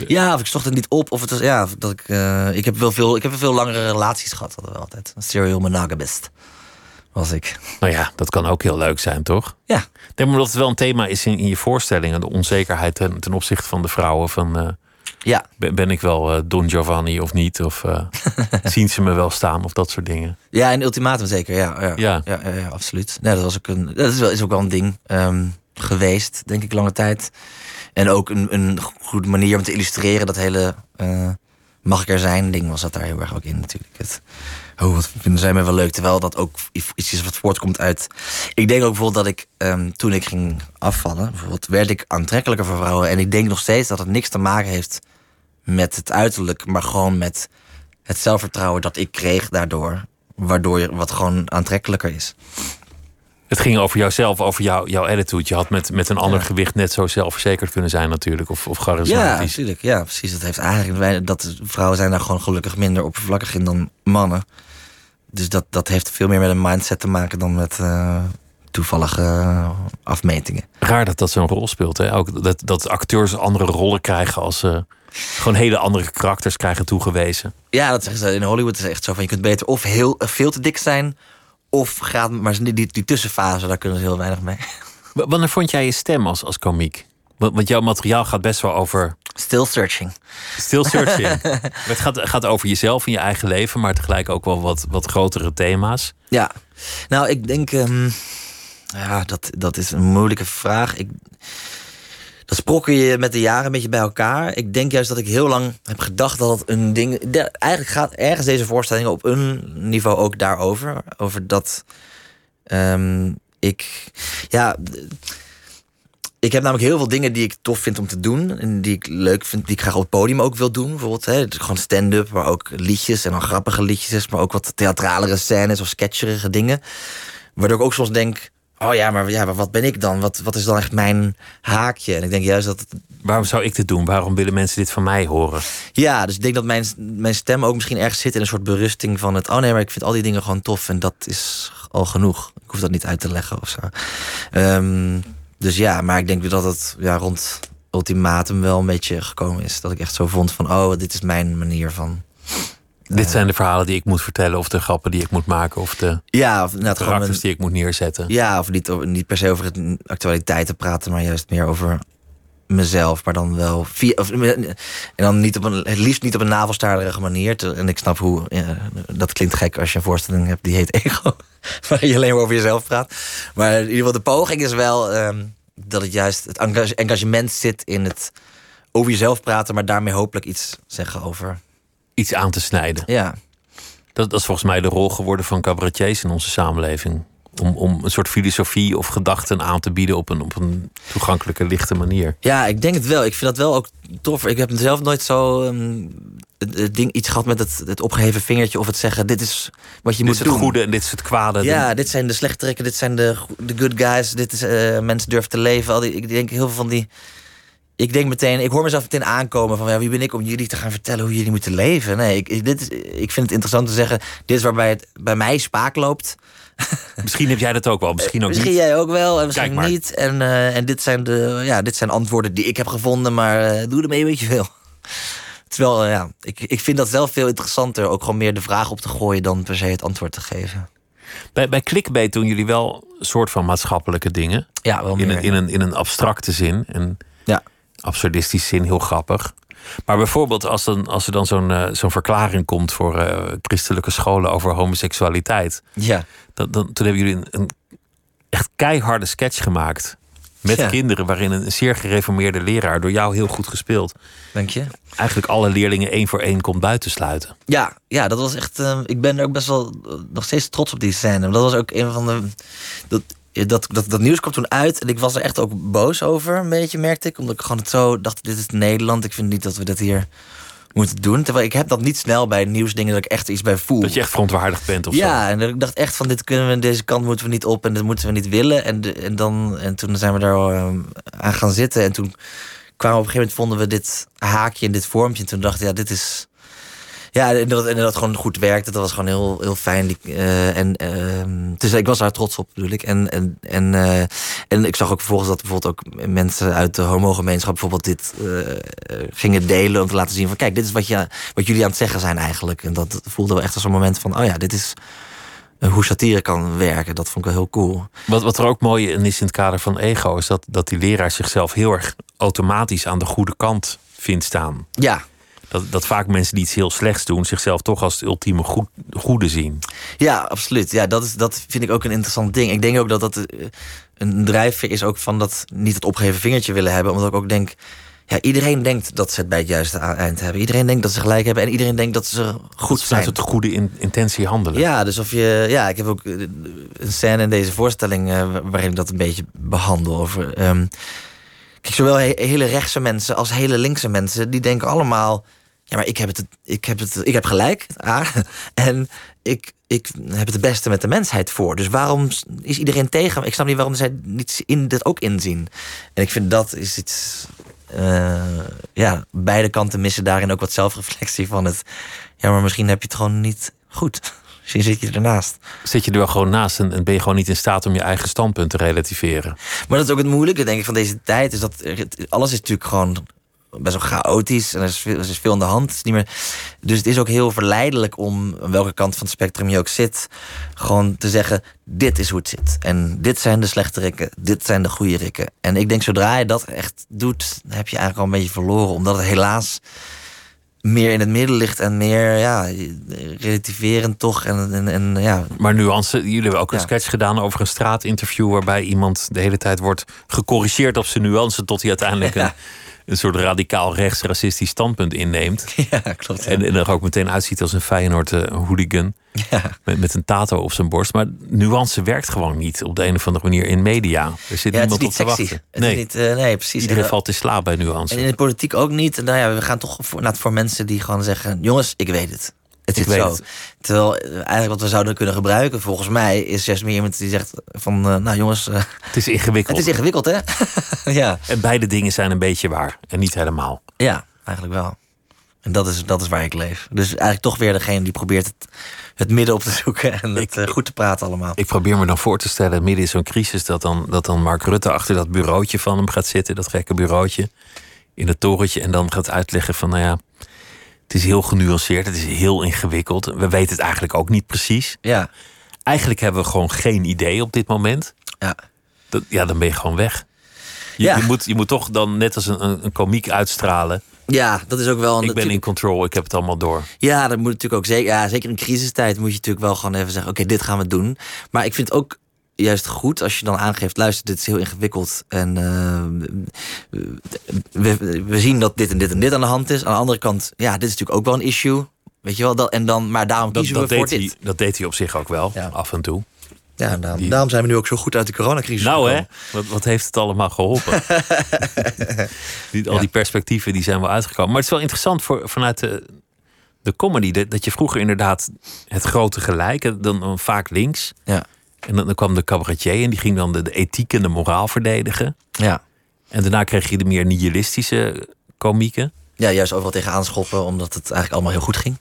Ja, of ik zocht het niet op. Of het was, ja, dat ik, eh, ik heb wel veel, ik heb wel veel langere relaties gehad. Hadden we altijd. Een serial monogamist was ik. Nou ja, dat kan ook heel leuk zijn, toch? Ja. Ik denk maar dat het wel een thema is in, in je voorstellingen. De onzekerheid ten, ten opzichte van de vrouwen. Van, eh, Ja, ben, ben ik wel eh, Don Giovanni of niet? Of eh, zien ze me wel staan? Of dat soort dingen. ja en ultimatum zeker. Ja, ja, Ja. ja. ja, ja, absoluut. Nee, dat was ook een, dat is, wel, is ook wel een ding ehm, geweest, denk ik, lange tijd. En ook een, een goede manier om te illustreren dat hele eh, mag ik er zijn ding was dat daar heel erg ook in natuurlijk. Het, oh, wat vinden zij mij wel leuk. Terwijl dat ook iets is wat voortkomt uit... Ik denk ook bijvoorbeeld dat ik, ehm, toen ik ging afvallen... bijvoorbeeld werd ik aantrekkelijker voor vrouwen. En ik denk nog steeds dat het niks te maken heeft met het uiterlijk... maar gewoon met het zelfvertrouwen dat ik kreeg daardoor. Waardoor je wat gewoon aantrekkelijker is. Het ging over jouzelf, over jou, jouw attitude. Je had met, met een ander Ja. gewicht net zo zelfverzekerd kunnen zijn natuurlijk. Of, of Ja, charismatisch. natuurlijk. Ja, precies. Dat heeft eigenlijk wij- dat vrouwen zijn daar gewoon gelukkig minder oppervlakkig in dan mannen. Dus dat, dat heeft veel meer met een mindset te maken dan met eh, toevallige eh, afmetingen. Raar dat dat zo'n rol speelt. Hè? Ook dat, dat acteurs andere rollen krijgen als ze gewoon hele andere karakters krijgen toegewezen. Ja, dat zeggen ze in Hollywood. is echt zo van je kunt beter of heel eh, veel te dik zijn. Of gaat, maar die, die, die tussenfase, daar kunnen ze heel weinig mee. W- Wanneer vond jij je stem als, als komiek? Want, want jouw materiaal gaat best wel over Still searching. still searching. het gaat, gaat over jezelf en je eigen leven, maar tegelijk ook wel wat, wat grotere thema's. Ja, nou, ik denk. ehm, ja, dat, dat is een moeilijke vraag. Ik, dat je met de jaren een beetje bij elkaar. Ik denk juist dat ik heel lang heb gedacht dat het een ding. de- eigenlijk gaat ergens deze voorstelling op een niveau ook daarover. Over dat. ehm, ik. Ja. Ik heb namelijk heel veel dingen die ik tof vind om te doen. En die ik leuk vind, die ik graag op het podium ook wil doen. Bijvoorbeeld hè, gewoon stand-up, maar ook liedjes en dan grappige liedjes. Maar ook wat theatralere scènes of sketcherige dingen. Waardoor ik ook soms denk... Oh ja, maar, ja, maar wat ben ik dan? Wat, wat is dan echt mijn haakje? En ik denk juist dat... Het, Waarom zou ik dit doen? Waarom willen mensen dit van mij horen? ja, dus ik denk dat mijn, mijn stem ook misschien ergens zit in een soort berusting van het... Oh nee, maar ik vind al die dingen gewoon tof en dat is al genoeg. Ik hoef dat niet uit te leggen of zo. Ehm, dus ja, maar ik denk dat het ja, rond ultimatum wel een beetje gekomen is. Dat ik echt zo vond van, oh, dit is mijn manier van... Dit zijn de verhalen die ik moet vertellen, of de grappen die ik moet maken, of de Ja, of nou, karakters een- die ik moet neerzetten. Ja, of niet, niet per se over het actualiteit te praten, maar juist meer over mezelf. Maar dan wel via, of, en dan niet op een, het liefst niet op een navelstaarderige manier. Te- en ik snap hoe, ja, dat klinkt gek als je een voorstelling hebt die heet Ego. Waar je alleen maar over jezelf praat. Maar in ieder geval, de poging is wel, ehm, dat het juist het engage- engagement zit in het over jezelf praten, maar daarmee hopelijk iets zeggen over. Iets aan te snijden. Ja, Dat, dat is volgens mij de rol geworden van cabaretiers in onze samenleving. Om, om een soort filosofie of gedachten aan te bieden op een, op een toegankelijke, lichte manier. ja, ik denk het wel. Ik vind dat wel ook tof. Ik heb zelf nooit zo ehm, het, het ding, iets gehad met het, het opgeheven vingertje of het zeggen: dit is wat je Dit moet is het doen. goede en dit is het kwade. Ja, dit zijn de slechterikken, dit zijn de, de good guys, dit is eh, mensen durven te leven. Al die, ik denk heel veel van die. Ik denk meteen, ik hoor mezelf meteen aankomen van ja, wie ben ik om jullie te gaan vertellen hoe jullie moeten leven. Nee, ik, dit is, ik vind het interessant te zeggen, dit is waarbij het bij mij spaak loopt. Misschien heb jij dat ook wel, misschien ook Misschien niet. jij ook wel en misschien niet. En, eh, en dit, zijn de, ja, dit zijn antwoorden die ik heb gevonden, maar eh, doe ermee wat je wil. Terwijl, eh, ja, ik, ik vind dat zelf veel interessanter. Ook gewoon meer de vraag op te gooien dan per se het antwoord te geven. Bij, bij Clickbait doen jullie wel een soort van maatschappelijke dingen. Ja, wel In meer. een, in, een, in een abstracte zin. En Ja. Absurdistische zin, heel grappig. Maar bijvoorbeeld als, dan, als er dan zo'n eh, zo'n verklaring komt voor eh, christelijke scholen over homoseksualiteit. Ja. Dan, dan, toen hebben jullie een, een echt keiharde sketch gemaakt. Met Ja. kinderen, waarin een zeer gereformeerde leraar, door jou heel goed gespeeld, Dank je. eigenlijk alle leerlingen één voor één komt buitensluiten. Ja, ja, dat was echt. eh, ik ben er ook best wel nog steeds trots op die scène. Dat was ook een van de. Dat, dat, dat, dat nieuws kwam toen uit en ik was er echt ook boos over, een beetje merkte ik. Omdat ik gewoon het zo dacht: dit is Nederland. Ik vind niet dat we dat hier moeten doen. Terwijl ik heb dat niet snel bij nieuwsdingen dat ik echt iets bij voel. Dat je echt verontwaardigd bent of zo. ja, en dat ik dacht echt van dit kunnen we, deze kant moeten we niet op en dit moeten we niet willen. En, de- en, dan, en toen zijn we daar eh, aan gaan zitten. En toen kwamen we op een gegeven moment vonden we dit haakje in dit vormpje. En toen dachten we, ja, dit is. Ja, en dat, en dat gewoon goed werkte. Dat was gewoon heel, heel fijn. Die, eh, en, ehm, dus ik was daar trots op, bedoel ik. En, en, en, eh, en ik zag ook vervolgens dat bijvoorbeeld ook mensen uit de homogemeenschap bijvoorbeeld dit eh, gingen delen. Om te laten zien van kijk, dit is wat, je, wat jullie aan het zeggen zijn eigenlijk. En dat voelde wel echt als een moment van, oh ja, dit is hoe satire kan werken. Dat vond ik wel heel cool. Wat, wat er ook mooi in is in het kader van ego, is dat, dat die leraar zichzelf heel erg automatisch aan de goede kant vindt staan. Ja, Dat, dat vaak mensen die iets heel slechts doen, zichzelf toch als het ultieme goed, goede zien. Ja, absoluut. Ja, dat, is, dat vind ik ook een interessant ding. Ik denk ook dat dat eh, een drijfveer is ook van dat niet het opgeheven vingertje willen hebben. Omdat ik ook denk, ja, iedereen denkt dat ze het bij het juiste eind hebben. Iedereen denkt dat ze gelijk hebben en iedereen denkt dat ze goed Goed zijn. vanuit het goede in- intentie handelen. Ja, dus of je. Ja, ik heb ook eh, een scène in deze voorstelling eh, waarin ik dat een beetje behandel. Over. ehm, kijk, zowel he- hele rechtse mensen als hele linkse mensen, die denken allemaal. Ja, maar ik heb het, ik heb het, ik heb gelijk. A, en ik, ik heb het beste met de mensheid voor. Dus waarom is iedereen tegen? Ik snap niet waarom zij niet in, dit ook inzien. En ik vind dat is iets. eh, ja, beide kanten missen daarin ook wat zelfreflectie van het. Ja, maar misschien heb je het gewoon niet goed. Misschien zit je ernaast. Zit je er wel gewoon naast en, en ben je gewoon niet in staat om je eigen standpunt te relativeren. Maar dat is ook het moeilijke, denk ik, van deze tijd. Is dat alles is natuurlijk gewoon best wel chaotisch. En er is veel, er is veel aan de hand. Het niet meer, dus het is ook heel verleidelijk om, aan welke kant van het spectrum je ook zit, gewoon te zeggen: dit is hoe het zit. En dit zijn de slechte rikken, dit zijn de goede rikken. En ik denk, zodra je dat echt doet, heb je eigenlijk al een beetje verloren. Omdat het helaas meer in het midden ligt en meer ja, relativerend toch. En, en, en ja, Maar nuance, jullie hebben ook een Ja. sketch gedaan over een straatinterview waarbij iemand de hele tijd wordt gecorrigeerd op zijn nuance tot hij uiteindelijk Ja. een, een soort radicaal rechts-racistisch standpunt inneemt. ja klopt. ja. En, en er ook meteen uitziet als een Feyenoord eh, hooligan ja. met, met een tato op zijn borst. Maar nuance werkt gewoon niet op de een of andere manier in media. Er zit Ja, niemand niet op te sexy. wachten. Het Nee, is niet, eh, nee, precies. iedereen En, valt in slaap bij nuance. En in de politiek ook niet. Nou ja, we gaan toch voor, nou, voor mensen die gewoon zeggen: jongens, ik weet het. Het zit weet zo. het. Terwijl eh, eigenlijk wat we zouden kunnen gebruiken, volgens mij, is juist meer iemand die zegt: van eh, nou jongens, eh, het is ingewikkeld. het is ingewikkeld hè? ja. En beide dingen zijn een beetje waar en niet helemaal. ja, eigenlijk wel. En dat is, dat is waar ik leef. Dus eigenlijk toch weer degene die probeert het, het midden op te zoeken en het Ik- goed te praten allemaal. Ik probeer me dan voor te stellen, midden in zo'n crisis, dat dan, dat dan Mark Rutte achter dat bureautje van hem gaat zitten, dat gekke bureautje, in het torentje, en dan gaat uitleggen van, nou ja, het is heel genuanceerd, het is heel ingewikkeld. We weten het eigenlijk ook niet precies. Ja, Eigenlijk hebben we gewoon geen idee op dit moment. ja. Dat, ja, dan ben je gewoon weg. Je, Ja. je, moet, je moet toch dan net als een, een, een komiek uitstralen. ja, dat is ook wel. een- Ik ben in control, ik heb het allemaal door. Ja, dat moet natuurlijk ook zeker. Ja, zeker in crisistijd moet je natuurlijk wel gewoon even zeggen: oké, dit gaan we doen. Maar ik vind ook. Juist goed als je dan aangeeft: luister, dit is heel ingewikkeld. En uh, we, we zien dat dit en dit en dit aan de hand is. Aan de andere kant, ja, dit is natuurlijk ook wel een issue. Weet je wel, dat, en dan, maar daarom Dat, kiezen dat, we voor deed hij, dit. dat deed hij op zich ook wel, Ja. af en toe. Ja, daarom, Die- daarom zijn we nu ook zo goed uit de coronacrisis Nou hè, wat, wat heeft het allemaal geholpen? die, al Ja. die perspectieven die zijn wel uitgekomen. Maar het is wel interessant voor, vanuit de, de comedy... Dat, dat je vroeger inderdaad het grote gelijk... Dan, dan vaak links. Ja. En dan, dan kwam de cabaretier en die ging dan de, de ethiek en de moraal verdedigen. Ja. En daarna kreeg je de meer nihilistische komieken. ja, juist overal tegenaan schoppen, omdat het eigenlijk allemaal heel goed ging.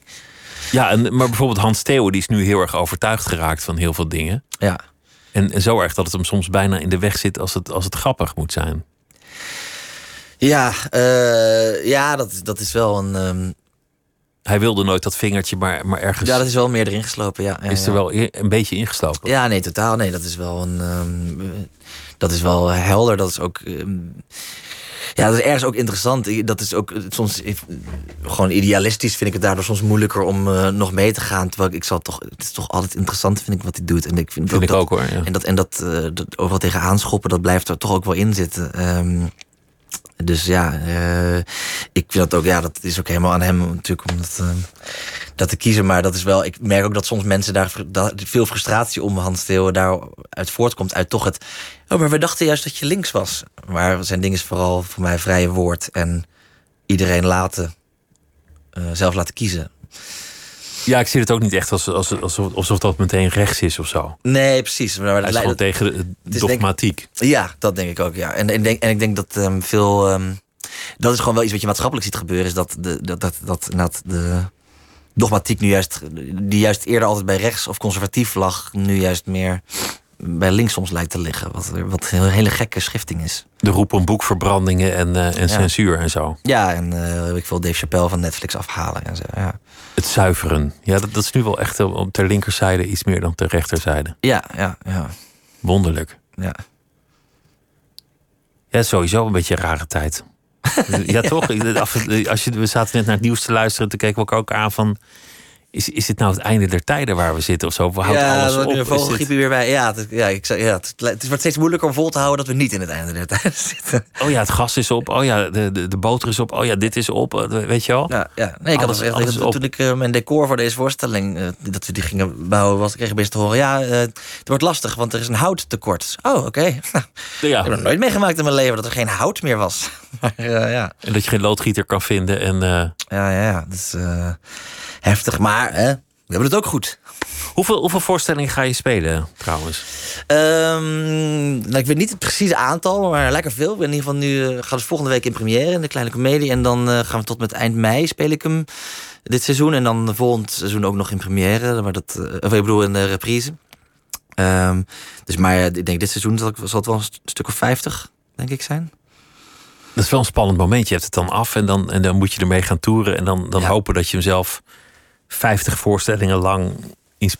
Ja, en, maar bijvoorbeeld Hans Theo die is nu heel erg overtuigd geraakt van heel veel dingen. Ja. En, en zo erg dat het hem soms bijna in de weg zit als het, als het grappig moet zijn. Ja, eh, ja dat, dat is wel een. ehm, Hij wilde nooit dat vingertje, maar, maar ergens ja, dat is wel meer erin geslopen. Ja, ja, is er ja. wel een beetje ingeslopen. Ja, nee, totaal. Nee, dat is wel een. ehm, dat is wel helder. Dat is ook. ehm, ja, dat is ergens ook interessant. Dat is ook eh, soms eh, gewoon idealistisch. Vind ik het daardoor soms moeilijker om eh, nog mee te gaan. Terwijl ik zal toch. Het is toch altijd interessant, vind ik, wat hij doet. En ik vind, Vind dat, ik dat- ook hoor. Ja. En dat, en dat, dat overal tegen aanschoppen, dat blijft er toch ook wel in zitten. Ehm, dus ja, eh, ik vind dat ook, ja, dat is ook helemaal aan hem natuurlijk om dat, eh, dat te kiezen. Maar dat is wel, ik merk ook dat soms mensen daar, veel frustratie om daaruit voortkomt. Uit toch het, oh, maar we dachten juist dat je links was. Maar zijn ding is vooral voor mij vrije woord en iedereen laten, eh, zelf laten kiezen. Ja, ik zie het ook niet echt als, als, alsof, alsof dat meteen rechts is of zo. Nee, precies. Maar Hij dat is gewoon tegen de is denk- dogmatiek. Ja, dat denk ik ook, ja. En, en, denk, en ik denk dat ehm, veel... ehm, dat is gewoon wel iets wat je maatschappelijk ziet gebeuren... is dat, de, dat, dat, dat, dat de dogmatiek nu juist... die juist eerder altijd bij rechts of conservatief lag... nu juist meer bij links soms lijkt te liggen. Wat, wat een hele gekke schifting is. De roep om boekverbrandingen en, eh, en Ja. censuur en zo. Ja, en eh ik wil Dave Chappelle van Netflix afhalen en zo. Ja, Het zuiveren. Ja, dat, dat is nu wel echt eh, ter linkerzijde iets meer dan ter rechterzijde. ja, ja. ja, Wonderlijk. ja. Ja, sowieso een beetje een rare tijd. ja, toch? Als je, we zaten net naar het nieuws te luisteren. Toen keken we ook aan van... Is, is dit nou het einde der tijden waar we zitten of zo? We houden ja, alles op. dit- vogelgriep weer bij. Ja, het, ja, ik, ja het, het wordt steeds moeilijker om vol te houden... dat we niet in het einde der tijd zitten. Oh ja, het gas is op. Oh ja, de, de, de boter is op. Oh ja, dit is op. Eh, Weet je wel? Ja, ja. Nee, ik had het echt, toen- ik eh, mijn decor voor deze voorstelling, eh, dat we die gingen bouwen, was, kreeg ik best te horen. Ja, het wordt lastig, want er is een houttekort. Oh, oké. Nou, Ja. ik heb nog nooit meegemaakt in mijn leven dat er geen hout meer was. maar ja. En dat je geen loodgieter kan vinden. En ja, ja, ja, dat is heftig. Maar hè, we hebben het ook goed. Hoeveel, hoeveel voorstellingen ga je spelen trouwens? Um, nou, ik weet niet het precieze aantal, maar lekker veel. In ieder geval nu uh, gaat het volgende week in première in de Kleine Comedie. En dan uh, gaan we tot met eind mei speel ik hem dit seizoen. En dan volgend seizoen ook nog in première. Maar dat, uh, of ik bedoel in de reprise. Um, dus maar ik denk dit seizoen zal, het wel een stuk of 50, denk ik, zijn. Dat is wel een spannend moment. Je hebt het dan af en dan, en dan moet je ermee gaan toeren. En dan, dan ja. hopen dat je hem zelf 50 voorstellingen lang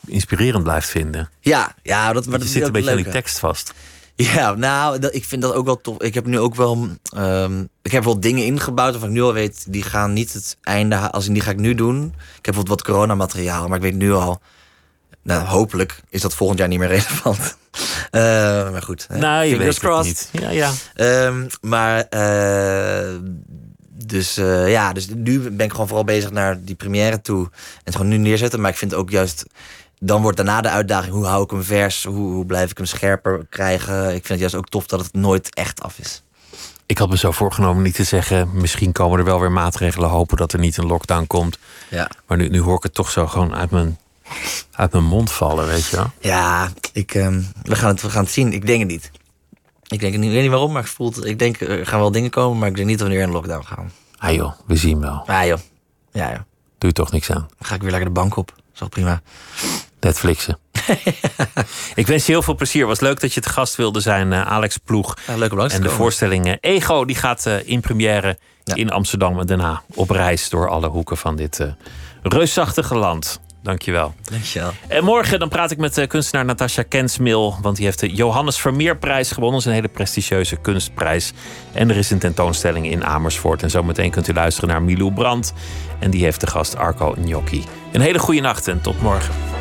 inspirerend blijft vinden. Ja, ja dat, maar je dat zit een beetje leuk, aan die tekst vast. Ja, nou, dat, ik vind dat ook wel tof. Ik heb nu ook wel. Um, ik heb wel dingen ingebouwd waarvan ik nu al weet, die gaan niet het einde. Als in die ga ik nu doen. Ik heb bijvoorbeeld wat coronamateriaal, maar ik weet nu al. Nou, hopelijk is dat volgend jaar niet meer relevant. Uh, maar goed. Nou, je weet het niet. Ja, ja. Um, maar. Uh, dus uh, ja, dus nu ben ik gewoon vooral bezig naar die première toe. En het gewoon nu neerzetten. Maar ik vind ook juist. Dan wordt daarna de uitdaging: hoe hou ik hem vers? Hoe, hoe blijf ik hem scherper krijgen? Ik vind het juist ook tof dat het nooit echt af is. Ik had me zo voorgenomen niet te zeggen. Misschien komen er wel weer maatregelen. Hopen dat er niet een lockdown komt. Ja. Maar nu, nu hoor ik het toch zo gewoon uit mijn, uit mijn mond vallen, weet je wel? Ja, ik, um, we, gaan het, we gaan het zien. Ik denk het niet. Ik denk ik weet niet waarom, maar ik, voel het, ik denk er gaan wel dingen komen, maar ik denk niet dat we weer in lockdown gaan. Ah joh, we zien wel. Ah joh. Ja joh. Doe je toch niks aan. Dan ga ik weer lekker de bank op. Zo prima. Netflixen. ik wens je heel veel plezier. Was leuk dat je te gast wilde zijn, uh, Alex Ploeg. Ja, leuk om langs En de komen. voorstelling uh, Ego die gaat uh, in première Ja. in Amsterdam en daarna op reis door alle hoeken van dit reusachtige land. Dankjewel. Dankjewel. En morgen dan praat ik met uh, kunstenaar Natasja Kensmil. Want die heeft de Johannes Vermeerprijs gewonnen. Dat is een hele prestigieuze kunstprijs. En er is een tentoonstelling in Amersfoort. En zometeen kunt u luisteren naar Milou Brandt. En die heeft de gast Arco Gnocchi. Een hele goede nacht en tot morgen.